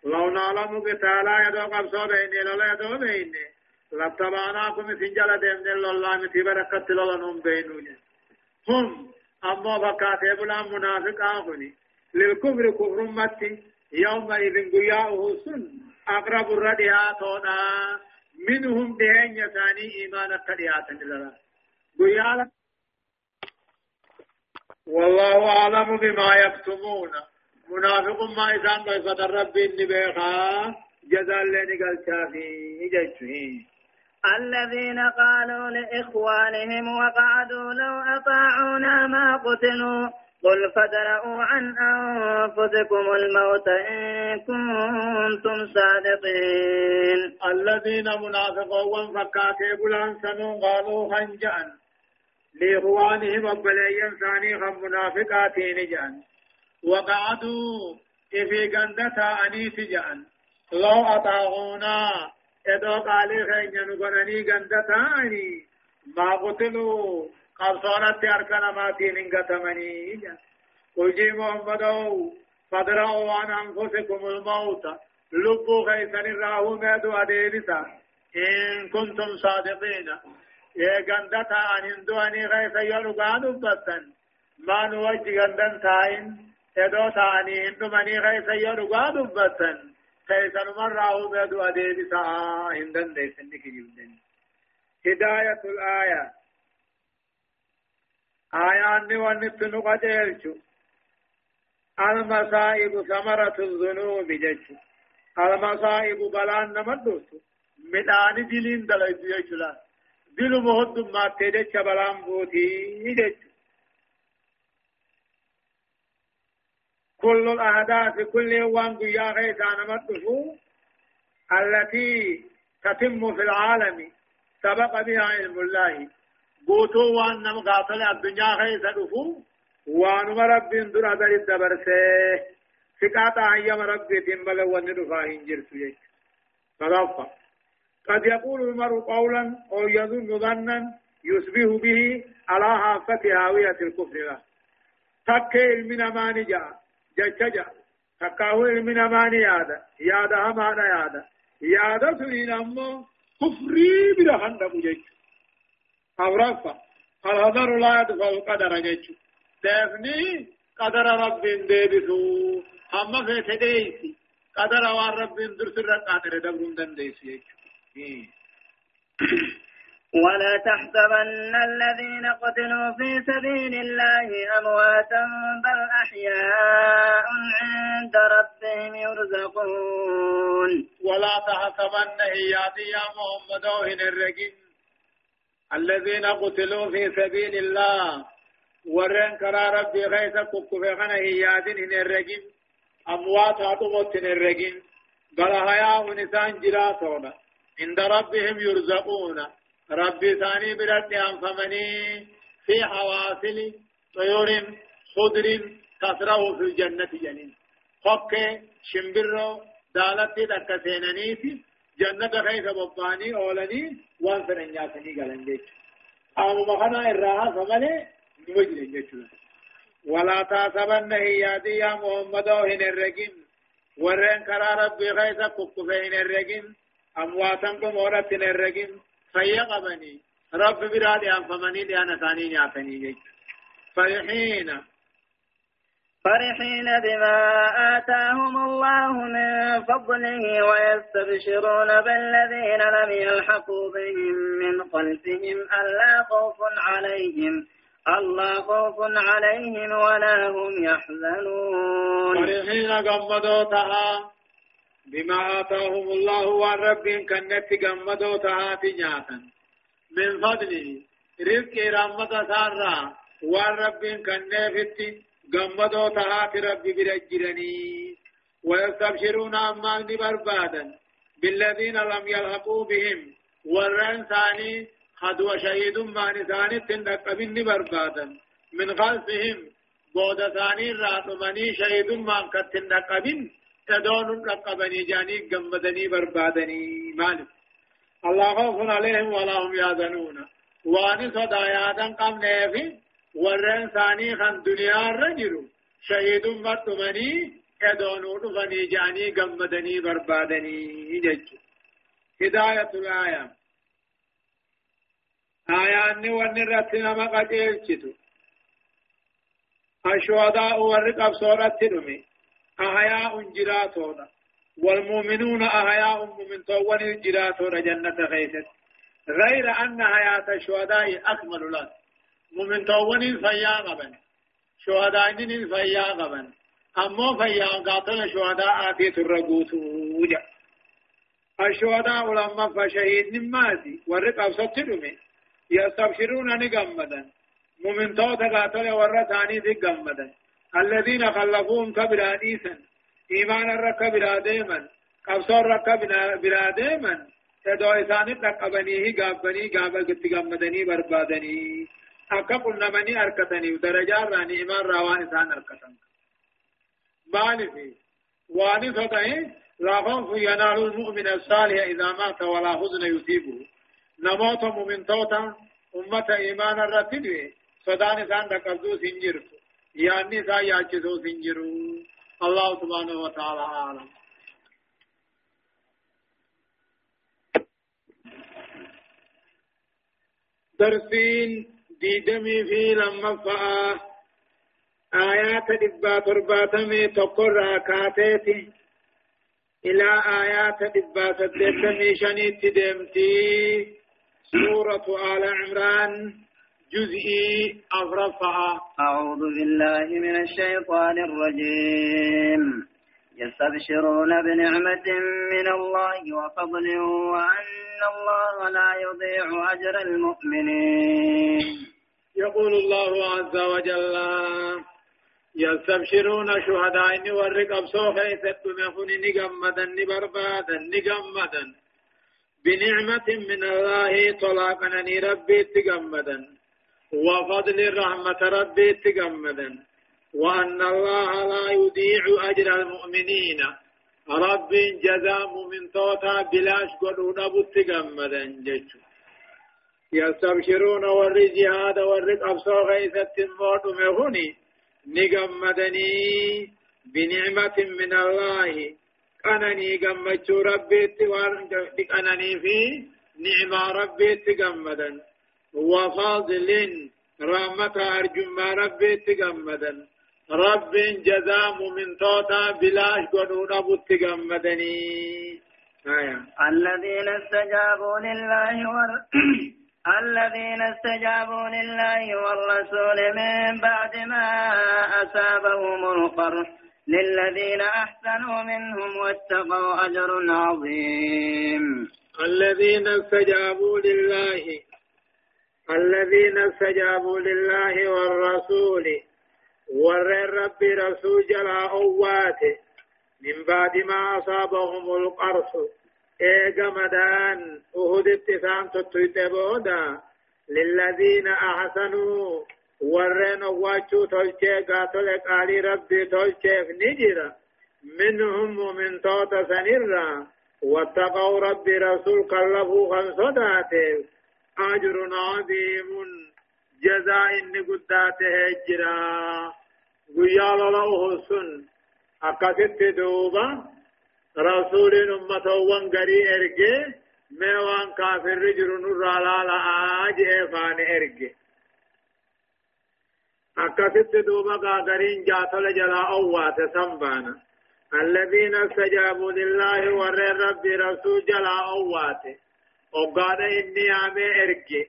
لو نعلم قتالا يدو قبصو بيني لولا يدو بيني لاتبعناكم سنجل ديمن الله متي بركت لولنهم بينوني هم أما بكاتي بلا منافق آخني للكفر كفر متي يومئذ قياؤه سن أقرب الردها تونا منهم دهين يساني إيمانا كرياتا للا قيالا والله أعلم بما يكتمون. منافق ما إسان بيفت الرب إني بيخا جزال لني قال شافي جيشه الذين قالوا لإخوانهم وقعدوا لو أطاعونا ما قتلوا. قل فادرؤوا عن أنفسكم الموت إن كنتم صادقين. الذين منافقون فكاتي بلان سنو قالوا هنجأن. لإخوانهم وبليا ثاني هم منافقاتين جأن. وقعدوا في جندتا أنيس جأن. لو أطاعونا إدو قالي خينيا نقنني جندتا أني. ما قتلوا. قبصانت أركنا ما تين قتمني جان وجي محمد فدروا عن أنفسكم الموت لبوا خيسن الراهو ميدو أديبسا إن كنتم صادقين يا جندتا أن هندواني خيس يلقى دبتا ما نوجه جندن تاين ادو تاني هندمني غيث يرغا دبتن كيسن مراه بدو ادي بسا هندن ديسن كجبدن هداية الآية آيان ونت نقدرشو المصائب ثمرة الذنوب جج المصائب بلان نمدوسو مدان دلين دلائد يجلا دل مهد ما تدچ بلان بوتي جج كل الأهداف كل يوم يا غيث أنا مدفو التي تتم في العالم سبق بها علم الله قوتو وان نم قاتل الدنيا غيث دفو وان رب در أدر الدبرسه سكاتا هيام رب تنبل وندفا هنجر سيك فضفا قد يقول المرء قولا أو يظن ظنا يشبه به على حافة هاوية الكفر له تكي من ما نجا جججا تكاهو علم نماني يادا يادا همانا يادا يادا سنين أمو كفري بلا هندم جيش أورفا الهدر لا يدفع القدر جيش دفني قدر رب ديبسو هم في تديسي قدر وان رب درسر قادر دبرون دنديسي ولا تحسبن الذين قتلوا في سبيل الله أمواتا بل أحياء عند ربهم يرزقون ولا تحسبن هياتي يا محمد وهن الرجيم الذين قتلوا في سبيل الله. ورن كرا ربي غيث كفغنا هياتين هن الرجيم. أموات هاتموت الرجيم. بل هياء نسان جراتون عند ربهم يرزقون. ربي ثاني برد أنفمني في حواصل طيور خضر تسره في الجنة جنين. حق شمبرو دالتي دكسينني في جنة خيث بباني أولني وانسرن ياسني قلن ديك أو مخنا الراها فمالي نمجل جتشولا ولا تاسبن هي يا محمد هن الرجيم ورن كرا ربي خيسا كفين الرجيم أمواتن كمورت الرجيم فيقبني رب برادي أنفمني لأنا ثاني نعتني فرحين فرحين بما آتاهم الله من فضله ويستبشرون بالذين لم يلحقوا بهم من خلفهم ألا خوف عليهم ألا خوف عليهم ولا هم يحزنون. فرحين قمدوا تها بما آتاهم الله والرب كنت قمدوا تها تجاتا من فضله رزق رحمة سارة والرب كنت غمدو تهات ربي برجرني ويستبشرون أمان بربادا بالذين لم يلحقوا بهم ورن ثاني خدو شهيد ما نثاني تندق بني بربادا من خلفهم بود ثاني راتمني شهيد ما كتندق بن تدون رقبني جاني غمدني بربادني مالك الله خوف عليهم ولا هم يحزنون وان صدا يادا قم نافي ورن ثاني خان دنيا الرجل شهيد مرتمني ادونو دفني جاني غمدني بربادني جج هداية الآية آيان ونرت نما قتيلچتو الشهداء والرقب صورت تنمي أحياء جراتونا والمؤمنون أحياء مؤمن طوان جراتونا جنة خيست غير أن حياة الشهداء أكمل لك مؤمن توونين فيا قبن شهداء دين فيا قبن أما فيا قاتل شهداء آتي ترقوت وجا الشهداء لما فشهيد نمازي ورق ستدمي يستبشرون نقمدا مؤمن توت قاتل ورثاني في قمدا الذين خلفوهم كبراديسا إيمان الرك براديما قبصر رك براديما تدو إساني تقبنيه قابني قابل قد قمدني بربادني akka qunnamanii harkataniif darajaa irraa ni'imaan irraa waan isaan harkatan. Maaliif? Waan isa ta'e لا خوف ينال المؤمن الصالح إذا مات ولا حزن يصيبه نموت مؤمن توتا أمة إيمان الرتب صدان سان ركبدو سنجر يعني سا ياچسو سنجرو الله سبحانه وتعالى أعلم درسين ديدمي في لما فآ. آيات دبا ترباتمي تقر راكاتيتي إلى آيات دبا سدتمي شنيت دمتي. سورة آل عمران جزئي أغرفها أعوذ بالله من الشيطان الرجيم. يستبشرون بنعمة من الله وفضل وأن الله لا يضيع أجر المؤمنين. يقول الله عز وجل يستبشرون شهداء والرقب سوف يثبتون نقمدا نبربادا نقمدا بنعمة من الله طلاقنا ربي تقمدا وفضل رحمة ربي تقمدا وأن الله لا يضيع أجر المؤمنين. رب جزاء من توتا بلاش قدو نبو تقمدا جيشو يستبشرون ور جهاد ور قبصو غيثة الموت مهني نقمدني بنعمة من الله. أنني قمت ربي أنني في نعمة ربي تقمدا وفاضل رحمة أرجو ما ربي تقمدا رب جزاء من توتا بلاش قنون أبو تقمدني آية. الذين استجابوا لله ور الذين استجابوا لله والرسول من بعد ما أصابهم القرح للذين أحسنوا منهم واتقوا أجر عظيم. الذين استجابوا لله الذين استجابوا لله والرسول ور الرب رسول جلا أواته من بعد ما أصابهم القرح. ايغا مدان اهد اتسام تتويت بودا للذين احسنوا ورن واچو تلچه قاتل قالي ربي تلچه نجرا منهم ومن توت سنرا واتقوا ربي رسول قلبه خمسداته أجر عظيم جزاء إن قداته جرا قيال له سن أكثت دوبا رسول أمته وانقري إرقي ميوان كافر رجل نور لا لا آجي فان إرقي أكثت دوبا قادرين جاتل جلا أوات سنبانا الذين استجابوا لله ور رب رسول جلا أوات وقال إني آمي إرقي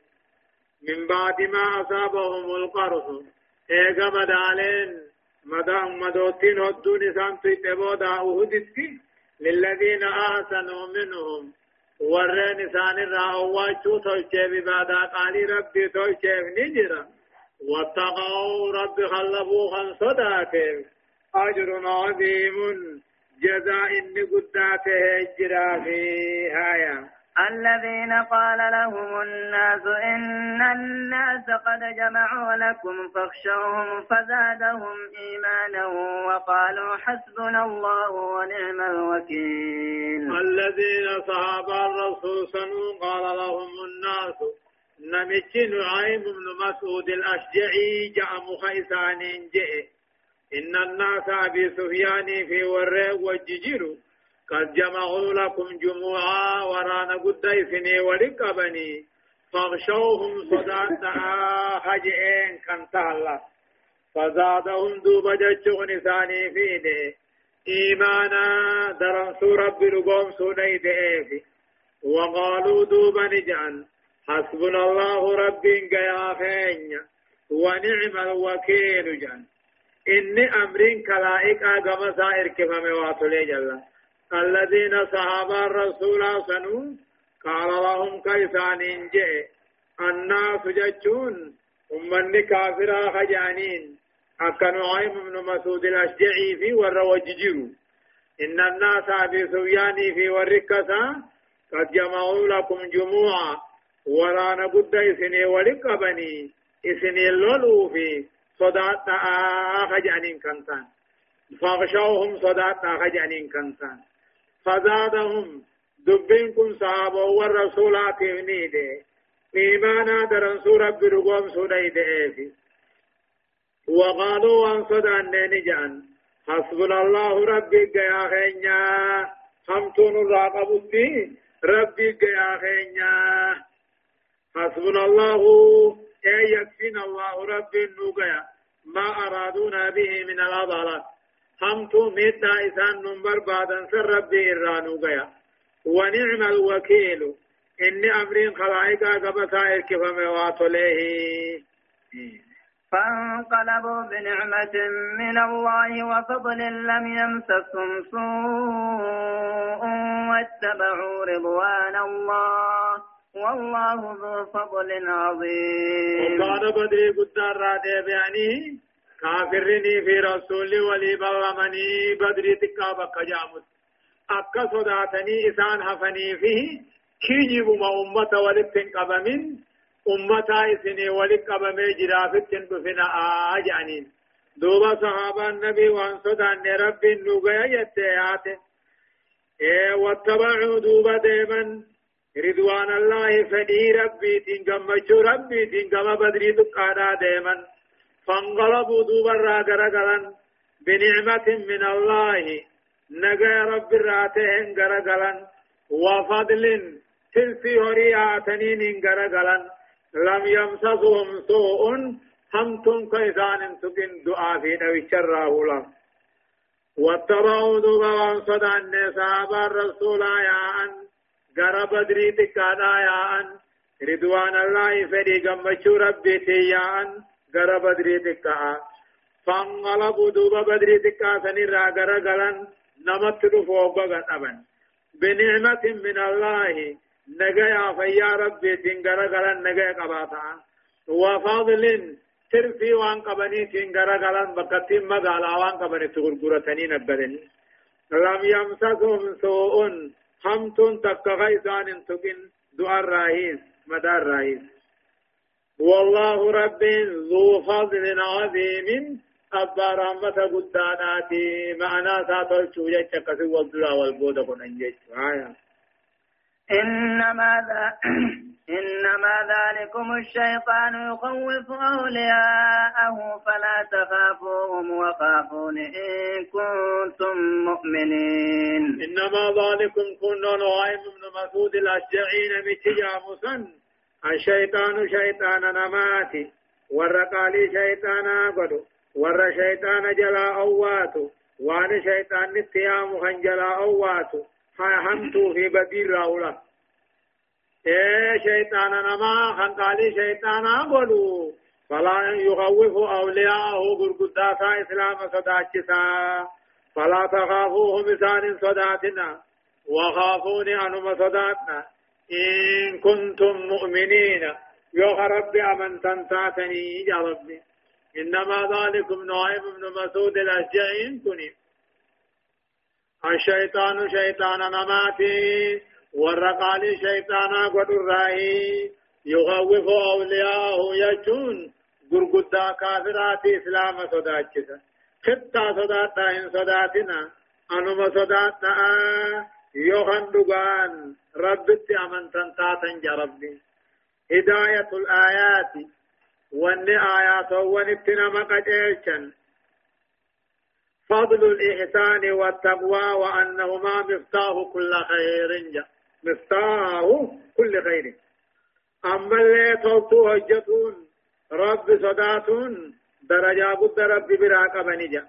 من بعد ما أصابهم القرص إيغا مدالين مدى مدوتين هدون سانتي تبودا أهدتي للذين آسنوا منهم. ورين سان الرأواتشو توشيب بعد قال ربي توشيب نجرا. واتقوا رب خلفوا خن صداته أجر عظيم. جزاء قداته اجرا في هايا الذين قال لهم الناس إن الناس قد جمعوا لكم فاخشوهم فزادهم إيمانا وقالوا حسبنا الله ونعم الوكيل. الذين صحاب الرسول سنو قال لهم الناس نمت نعيم بن مسعود الأشجعي جاء مخيسان جئ. إن الناس أبي سفيان في ورق وججروا قد جمعوا لكم جموعا ورانا قد إثني ولقبني فاغشوهم صداتا هجئين كان تهلا. فزادهم دوب جتشغن ثاني فيني. إيمانا درنسو رب لقوم سنيد إيفي. وقالوا دوب نجعل. حسبنا الله رب يا خين ونعم الوكيل جان إني أمرين كلائك آقام سائر كفا مواتولي جلال الذين صحابة الرسول سنو قال لهم كيسان جئ الناس جتون أمني كافرا خجانين أكا نعيم بن مسعود الأشجعي في والروججيرو إن الناس أبي سفيان في والركسة قد جمعوا لكم جموعا. ولا نبد إسني ولقبني إسني اللولو في صدات خجانين كنتان. فاغشوهم صدات خجانين كنتان. فزادهم دبين كن صحابة والرسولات نيده إيمانا درنسو رب رقوم سنيده وقالوا أن صدان نجان حسبنا الله ربي يا خينيا همتون الراقبتي ربي يا خينيا حسبنا الله. أي يكفينا الله ربي النوغيا. ما أرادونا به من الأضلال همتو ميتا إسان نمبر بعد سر ربي إرانو غيا ونعم الوكيل إني أمرين خلائقا قبطا إركفا مواتوليه فانقلبوا بنعمة من الله وفضل لم يمسسهم سوء واتبعوا رضوان الله والله ذو فضل عظيم وقال بدري قدار رادي بيانيه كافرني في رسول ولي بلمني بدري تكا بك جامت أكا صداتني إسان حفني فيه كيجب ما أمة ولتن قبمين أمة إسني ولك قبمي جرافتن بفنا آجانين دوبا صحابة النبي وان صدان ربي نوغيا يتيات إيه واتبعوا دوبا ديما رضوان الله فدي ربي تنقم ربي تنقم بدري تقادا ديما فانقلبوا دوبا غرغلن بنعمة من الله. نجا رب راتهم غرغلن. وفضل تلفي هرياتنين غرغلن. لم يمسسهم سوء همتم كيسان تكن دعاء في نوي شراه لهم. واتبعوا دوبا صدى النساب الرسول يا أن. غرب بدري تكادا يا أن. رضوان الله فدي غمشو ربي يا أن. غرا بدري تكا فانغلبوا دوبا بدري تكا سنرا غرا غلن نمت دفو بغن أبن بنعمة من الله نجا فيا ربي تنغرا غلن نجا قباتا وفضل ترفي وان قبني تنغرا غلن بكتم مغالا وان قبني تغرغرتني نبدني لم يمسكهم سوء همتون تكغيثان تكن دعاء راهيس مدار راهيس والله رب ذو فضل عظيم. أبا رحمة قداناتي. معنا ساتل شوية كسي والدلا والبودة كنن آية. إنما ذا إنما ذلكم الشيطان يخوف أولياءه فلا تخافوهم وخافون إن كنتم مؤمنين. إنما ذلكم كنا نوائم من مسعود الأشجعين متجامسا الشيطان شيطان نماتي والرقالي شيطانا قدو ور شيطان جلا أواتو وان شيطان نتيام خنجلا أواتو همتو في بدير راولا. إيه شيطان نما خنقالي شيطانا قدو فلا يخوف أولياءه قرقداتا إسلام صداتشسا فلا تخافوهم إسان صداتنا وخافوني أنهم صداتنا. إن كنتم مؤمنين. يا ربي أمن تنتاتني يا ربي إنما ذلكم نعيم بن مسعود الأشجعين كني الشيطان شيطان نماتي والرقالي شيطانا قد الرأي يخوف أولياءه يجون. قرقدا كافرات إسلام صداتنا خطا صداتنا إن صداتنا. أنما صداتنا. يوخن دقان ربت أمن تنتاتن جربي هداية الآيات وان آيات ونبتنا مقجيشا فضل الإحسان والتقوى وأنهما مفتاح كل خير جا مفتاح كل خير أما اللي توتو هجتون رب صداتون درجة بد رب براك بنجا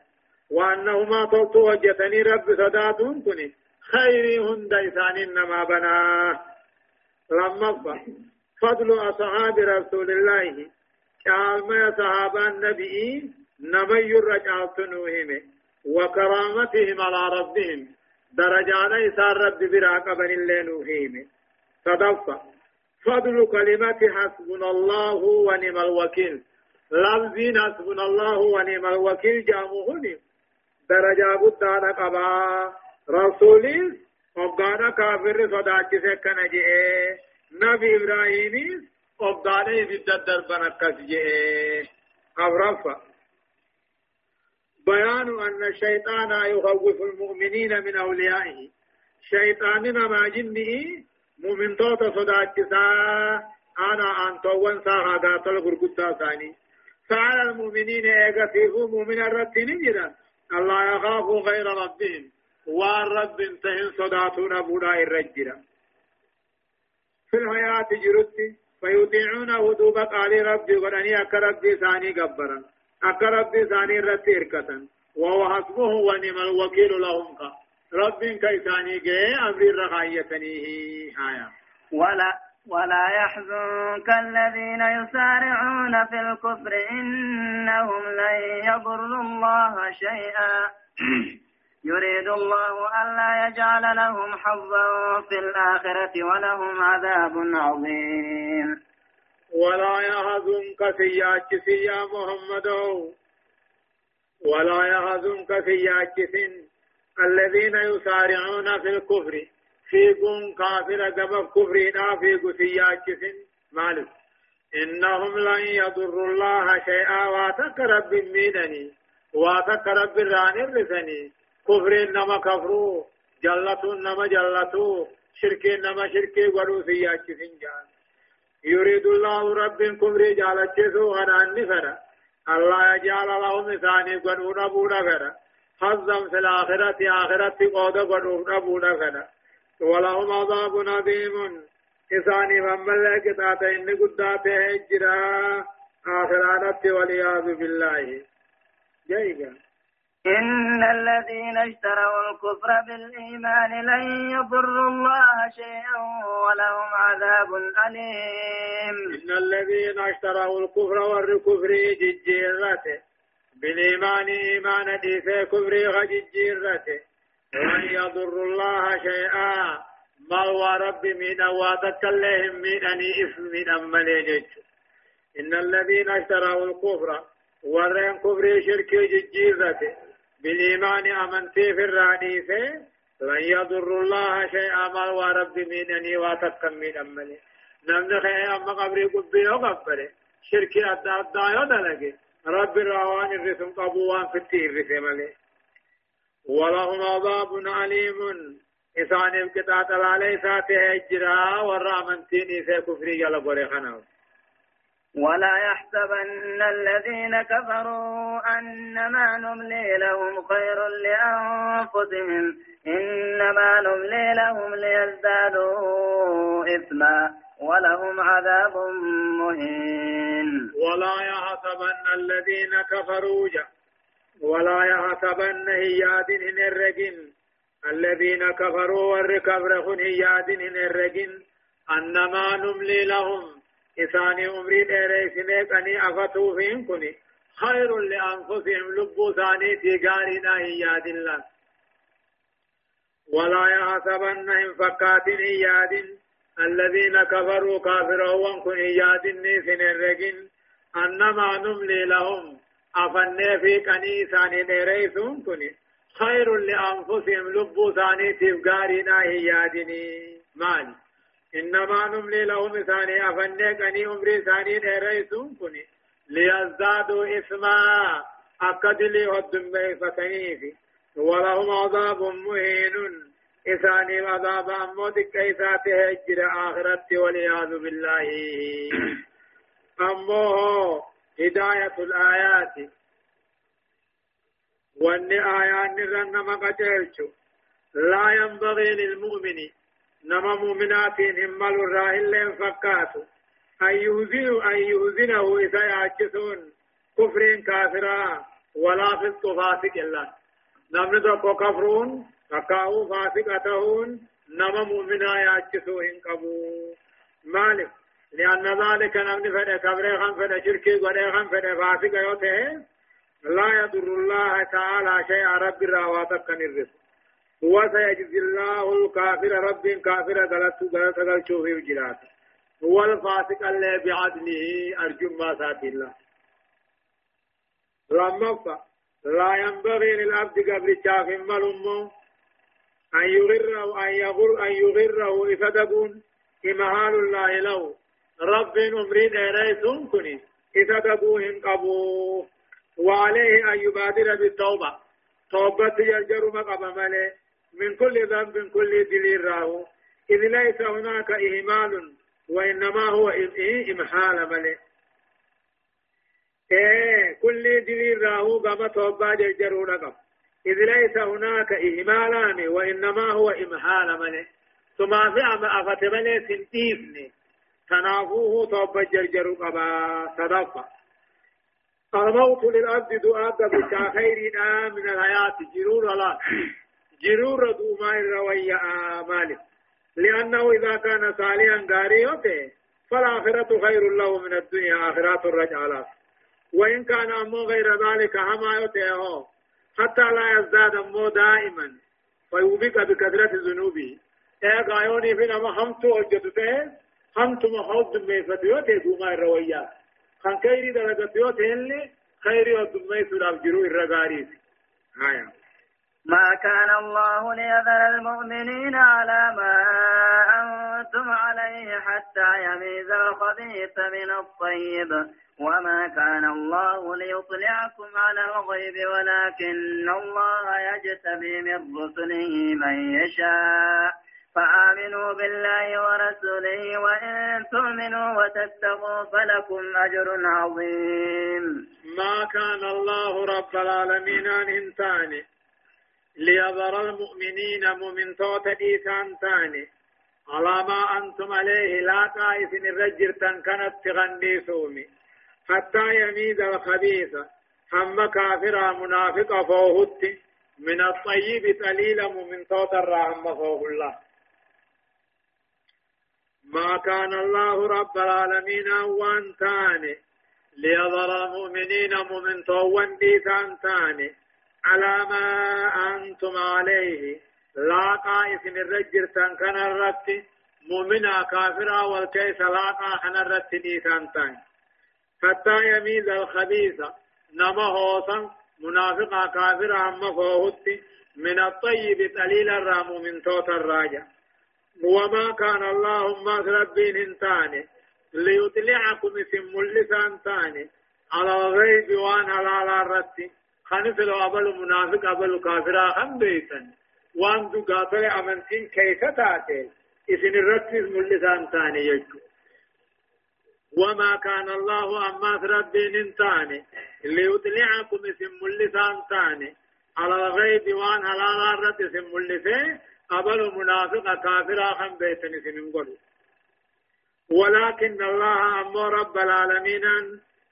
وأنهما توتو هجتني رب صداتون كني خير هند إسان إنما بنا. لما فضل أصحاب رسول الله. كالما صحابة النبي نمي الرجال تنوهم وكرامتهم على ربهم. درجان إسان رب براقبا اللي نوهم. صدفة. فضل كلمة حسبنا الله ونعم الوكيل. لفظين حسبنا الله ونعم الوكيل جامهن درجة قدانا قبا رسولي وقانا كافر صداك سكنا جئ نبي إبراهيم وقانا في الدر بنكس جئ أبرفا بيان أن الشيطان يخوف المؤمنين من أوليائه شيطاننا ما جنه مؤمن توتا صداك أنا أن توان ساها قاتل غرقوتا ثاني سأل المؤمنين إيغا فيه مؤمن الرتين جدا الله يخاف غير ربهم وان رب انتهن صداتون بودا الرجرة في الحياة جرتي فيطيعون هدوب قال ربي وراني أكا ربي ثاني قبرا أكا ربي ثاني رتي إركتا وهو حسبه ونعم الوكيل لهم قا رب كيساني جي أمر الرخايتنيه آية ولا ولا يحزنك الذين يسارعون في الكفر إنهم لن يضروا الله شيئا يريد الله ألا يجعل لهم حظا في الآخرة ولهم عذاب عظيم. ولا يحزنك سياك يا محمد. ولا يحزنك سياك الذين يسارعون في الكفر. في قوم كافر قبل كفرنا في قسياك مالك. إنهم لن يضروا الله شيئا. واتك ميدني واتك رب راني رسني كفر نما كفرو جلتو نما جلتو شرك نما شرك ورو سياچ سنجان. يريد الله رب كفر جالچسو غنان نفر الله يجعل لهم ثاني قنو نبو نفر حظا في الآخرة آخرة قود قنو نبو نفر ولهم عذاب عظيم إساني من ملك تاتا إن قدات هجرا. آخرانة والعياذ بالله. جيدا إن الذين اشتروا الكفر بالإيمان لن يضروا الله شيئا ولهم عذاب أليم. إن الذين اشتروا الكفر والكفر ججيرته بالإيمان إيمان ديسي كفر غججيرته لن يضروا الله شيئا. ما هو رب من واتك اللهم من أني من أمني إن الذين اشتروا الكفر ورين كفر شرك ججيرته بالإيمان أمنتي في الرانيسة لن يضر الله شيئا ما ورب منني واتكم من أمني نمن خير أما قبري قبي وقبري شركي أدى أدى يدلقي رب الروان الرسم قبوان في التير رسمالي ولهم عذاب عليم إسان قطعة العلي ساته هجرا والرامنتين إسا كفري جل بريخنا ولا يحسبن الذين كفروا أنما نملي لهم خير لأنفسهم إنما نملي لهم ليزدادوا إثما ولهم عذاب مهين. ولا يحسبن الذين كفروا ولا يحسبن هيادين الرجن الذين كفروا والركبر هيادين الرجن أنما نملي لهم إساني أمري ديريسني كني أفتو فين كني. خير لأنفسهم لبو ثاني تيغارنا هياد الله ولا يحسبنهم فكات هياد الذين كفروا كافروا وانكن هياد نيسن الرقين أنما نملي لهم. أفني في كني ثاني ديريسون كني. خير لأنفسهم لبو ثاني تيغارنا هيادني مالي إنما نملي لهم ثاني أفنك أني أمري ثاني ديريسون كني ليزدادوا إثما أكد لي ودم فتنيفي ولهم عذاب مهين إثاني عذاب أمود كيسات هجر آخرت والعياذ بالله. أمه هداية الآيات. وأن آيات نرن قتلت لا ينبغي للمؤمن نما مؤمنات همال الراهل فكاتو أن يهزن أن يهزنه إذا يعجسون كفر كافرا ولا فسق فاسق الله نمن دقو كفرون فكاو فاسق أتهون نما مؤمنا يعجسوهن قبو مالك لأن ذلك نمن فدى كبر خم فدى شركي قد خم فدى فاسق يوته لا يضر الله تعالى شيء رب الرواتب كان الرزق وسيجزي الله الكافر رب كافر غلط غلط غلط في وجرات هو الفاسق اللي بعدله أرجو ما سات الله. لما لا ينبغي للعبد قبل شاف ملوم أن يغره أن يغر أن يغره إفدقون إمهال الله له. رب أمرين إريسون كني إفدقوهم قبو وعليه أن يبادر بالتوبة. توبة يرجر مقام مليه من كل ذنب كل دليل راهو. إذ ليس هناك إهمال وإنما هو إمحال ملئ إيه كل دليل راهو قام توبا جرجرون قم إذ ليس هناك إهمالان وإنما هو إمحال ملئ ثم في أفت ملئ سنتيفني. تنافوه توبا جرجر قبا صدقا الموت للأرض دعاء بشا خيرنا من الحياة جرور الله. جرور دوما الروية مالك. لأنه إذا كان صالحا غاريوته فالآخرة خير له من الدنيا آخرات الرجالات وإن كان أمو غير ذلك هما يوته حتى لا يزداد أمو دائما. فيوبك بكثرة ذنوبه. إيه قايوني في نما همتو أجدته همتو محوض ميفتيوته دوما الروية خان كيري درجتيوته اللي خيري ودمي سلاب جرو الرغاريس هايا ما كان الله ليذر المؤمنين على ما أنتم عليه حتى يميز الخبيث من الطيب. وما كان الله ليطلعكم على الغيب ولكن الله يجتبي من رسله من يشاء. فآمنوا بالله ورسوله وإن تؤمنوا وتتقوا فلكم أجر عظيم. ما كان الله رب العالمين أن انتاني ليظهر المؤمنين مؤمن توت إيسان تاني. على ما أنتم عليه لا قائف الرجل كانت تغني سومي. حتى يميز الخبيث. هم كافر منافق فوهت. من الطيب قليلا مؤمن توت الرحم فوه الله ما كان الله رب العالمين وان تاني. ليظهر المؤمنين مؤمن توان ديسان تاني. على ما أنتم عليه. لا قائف الرجل كان الرت مؤمنا كافرا والكيس لا قاحن الرت نيسان تان حتى يميز الخبيث نما هوسا منافقا كافرا أما فوهت من الطيب قليل الرام من توت الراجع. وما كان اللهم ربين انتاني ليطلعكم اسم اللسان تاني على الغيب وان على الرتي خانس لو أبل منافق أبل كافر هم بيتن وان دو قاتل أمنتين كيف تاتي إذن الرتز ملسان تاني يجو وما كان الله أما ربي ننتاني ليطلعكم اسم ملسان تاني على الغيب وان هلالا رت اسم ملسان قبل منافق كافر خم بيتن اسم ولكن الله أما رب العالمين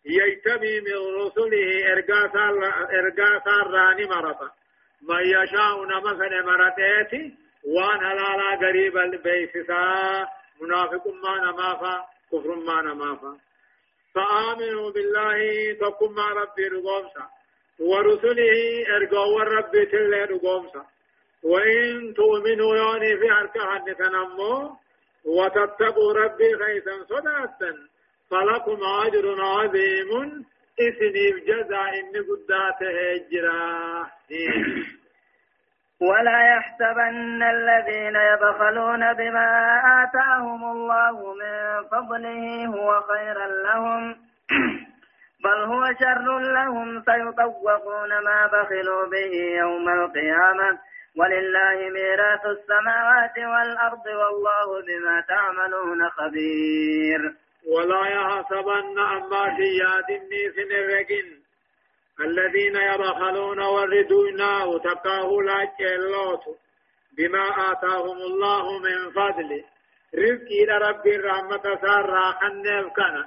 يجتبي من رسله إرقاسا راني مرطا من يشاء نمسن مرتيتي وان هلالا قريب البيسسا منافق ما نمافا كفر ما نمافا. فآمنوا بالله تقم ربي رقومسا ورسله ارقوا ربي تلي رقومسا وإن تؤمنوا يعني في أركان تنمو وتتقوا ربي خيسا صداتا فلكم أجر عظيم إثني بجزاء إن قداته الجراه ولا يحسبن الذين يبخلون بما آتاهم الله من فضله هو خيرا لهم بل هو شر لهم سيطوقون ما بخلوا به يوم القيامة. ولله ميراث السماوات والأرض والله بما تعملون خبير. ولا يحسبن أما شياد النيس نرقين الذين يبخلون وردون وتقاه لا جلوت. بما آتاهم الله من فضله رزقي رب الرحمة سارا خنف كان.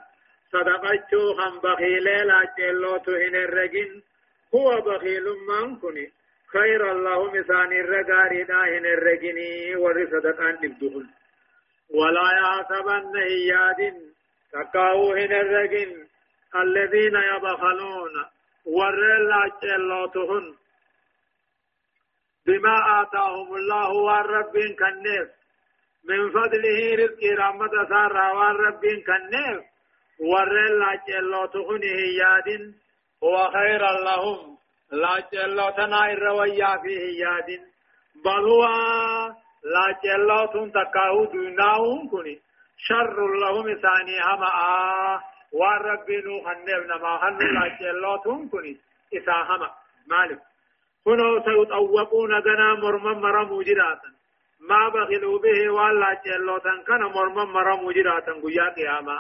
صدقتو خم بخيل لا جلوت إن الرجن هو بخيل من كني خير الله مسان الرقاري إن الرجني ورصدقان نبدهن ولا يحسبن هياد إن الرجن الذين يبخلون ورلا جلوتهن بما آتاهم الله والرب كنيف من فضله رزق رحمة سارة والرب كنيف ورلا جلوتهن هياد هو خير لهم. لا جلوتنا الرويا في هياد بل هو لا جلوتن تكاو دوناهم كني. شر لهم ثاني هما. وان ربي نو خنف نما. خن لا جلوتهم كني إساهما مالك كنوا سيطوقون غنا مرمم مرمو جراتا ما بخلوا به ولا جلوتن كان مرمم مرمو جراتا قيا قياما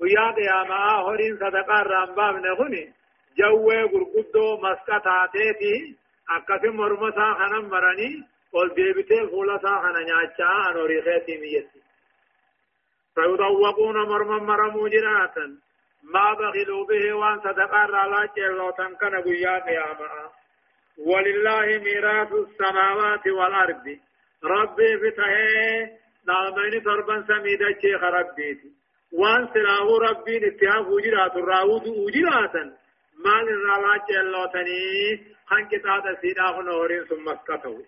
قيا قياما هورين صدقا رامباب نخني جوه غرقدو مسكتا تيتي akkasi morma isaa kanan maranii ol deebitee fuula isaa kana nyaachaa فيطوقون مرمى مرمو جراتا ما بخلوا به وان صدقا على جلوتا كان قيا قياما. ولله ميراث السماوات والأرض. ربي فتحه نعمين تربا سميدا شيخ ربيتي وان سلاه ربي نتهاف وجرات الراود وجراتا. مال الرلا جلوتني خان كتاب سيداه نورين ثم اسكتوا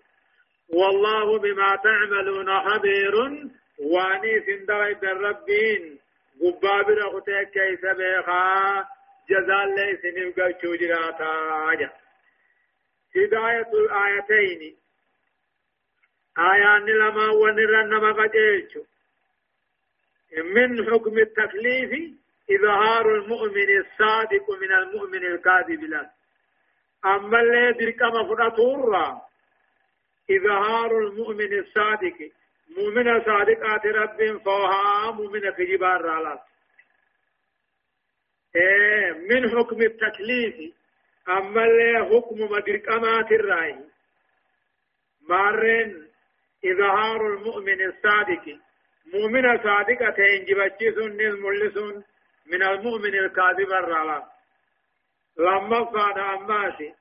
والله بما تعملون خبير. واني سندوي بالربين قبابر أختي كيس بيخا جزال ليس نبقى شجراتا هداية الآيتين آيان لما ونرن ما قديرش من حكم التكليف إظهار المؤمن الصادق من المؤمن الكاذب له أما اللي درك مفرطورا إظهار المؤمن الصادق مؤمن صادقات رب فوها مؤمن كجبار رالا إيه من حكم التكليف أما حكم مدركمات الرأي. مارن إظهار المؤمن الصادق. مؤمن صادقة إنجبتشي سن ملسون من المؤمن الكاذب الرالا لما قال أماشي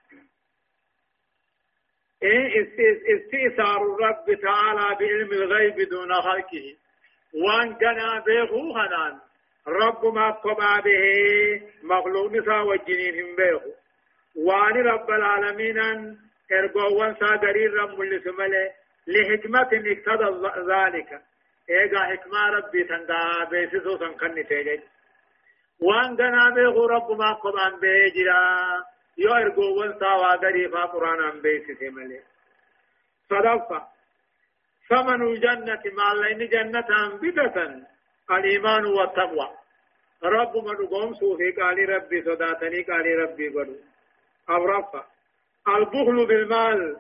استئثار الرب تعالى بعلم الغيب دون خلقه. وان كان بيخو خنان رب ما قبع به مخلوق نسا والجنين بيخو وان رب العالمين ارقوا وانسا قرير رب لسمله لحكمة اقتضى ذلك. ايغا حكمة ربي تنقى بيسسو سنكن تيجي وان كان بيخو رب ما قبع به جرا يو ارغوون ساوا غري فا قران ام بيس سيمله صدفة ثمن الجنة مع لين جنة بدة الإيمان والتقوى رب من قوم سوفي قال ربي صداتني قال ربي قدو أو رفع البخل بالمال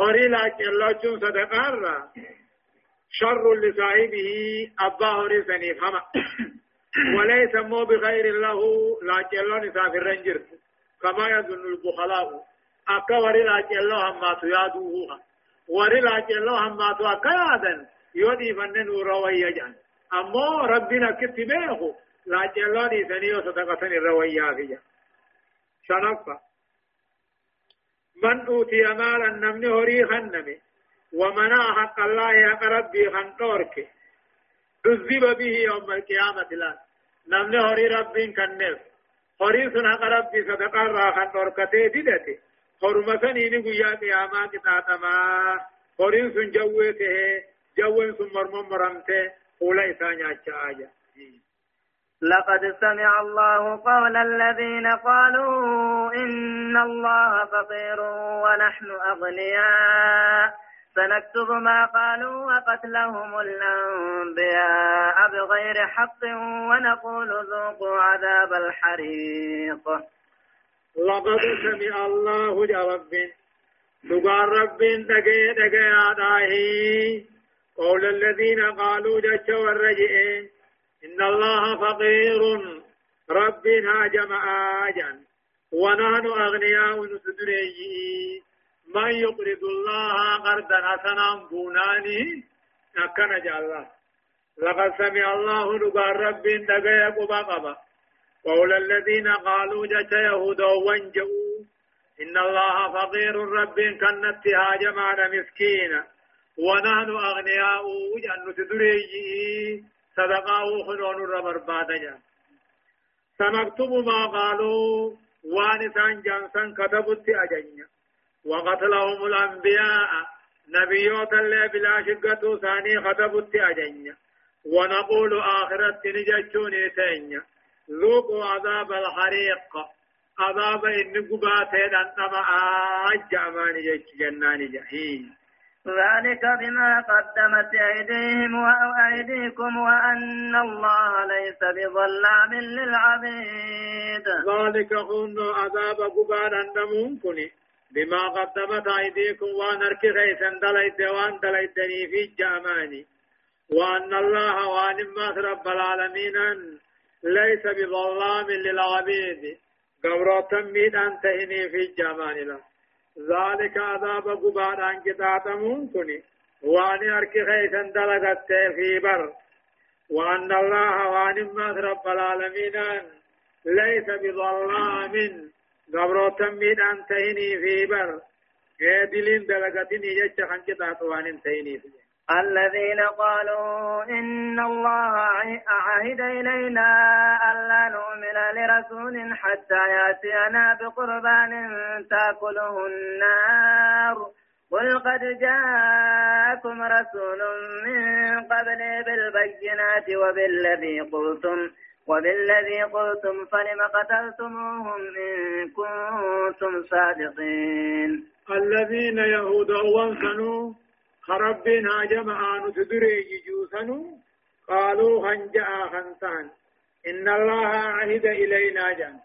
هوري لا كيلوچون صدقار شر لصاحبه أبا هوري سنيف هما وليس مو بغير له لا كيلون سافر رنجر كما يظن البخلاء. أكا وري لا كيلو هم تيادوه وري لا كيلو هم أكا يودي فنن وروي جان. أمو ربنا كتبه لا كيلو دي سنيو صدقة الرويا فيها شنفة من أوتي مالا نمن هري خنمي ومنع حق الله يا ربي خنطورك. عذب به يوم القيامة لا. نمن هري ربي كنف. هري سن حق ربي صدقا را خنطوركته ددته حرمتني نقيا قياما كتاتما هري سن جوين سن مرمم مرمته أولئك إسانيا آية لقد سمع الله قول الذين قالوا إن الله فقير ونحن أغنياء. سنكتب ما قالوا وقتلهم الأنبياء بغير حق ونقول ذوقوا عذاب الحريق. لقد سمع الله جرب دقار رب دقي دقي قول الذين قالوا جش والرجئين إن الله فقير ربنا جمع آجا ونحن أغنياء نسدري من يقرض الله قرضا حسنا بوناني أكن الله. لقد سمع الله نقال رب دقيق بقبا قول الذين قالوا جت يهود وانجوا إن الله فقير رب كنت هاجم على مسكين. ونحن أغنياء وجن تدري صدقاء خنون بعد سنكتب ما قالوا. وانسان جانسان كتبت أجنيا. وقتلهم الأنبياء. نبيوت اللي بلا شقة ثاني كتبت أجنيا ونقول آخرة نجتون سينيا ذوقوا عذاب الحريق. عذاب إن قباتين أنما أجعمان جنان جهيم ذلك بما قدمت أيديهم وأيديكم وأن الله ليس بظلام للعبيد. ذلك هن عذاب قبال النمون بما قدمت أيديكم وأنرك غيثا دليت وأن دليتني في الجاماني وأن الله وأن رب العالمين ليس بظلام للعبيد. قبرة ميد أنتهني في الجامان له ذلك عذاب قبار عن كتاتمون كني وأن ارك خيسا دلغت في بر. وأن الله وأن ما رب العالمين ليس بظلام. قبر تميد ان تهني في بر دلين دلغتني يجت عن كتات وان تهني في الذين قالوا إن الله عهد إلينا ألا نؤمن لرسول حتى يأتينا بقربان تأكله النار قل قد جاءكم رسول من قبل بالبينات وبالذي قلتم وبالذي قلتم فلم قتلتموهم إن كنتم صادقين. الذين يهود وانسنوا خربنا جمعا نتدري جوسنو قالوا هنجأ خنتان إن الله عهد إلينا جان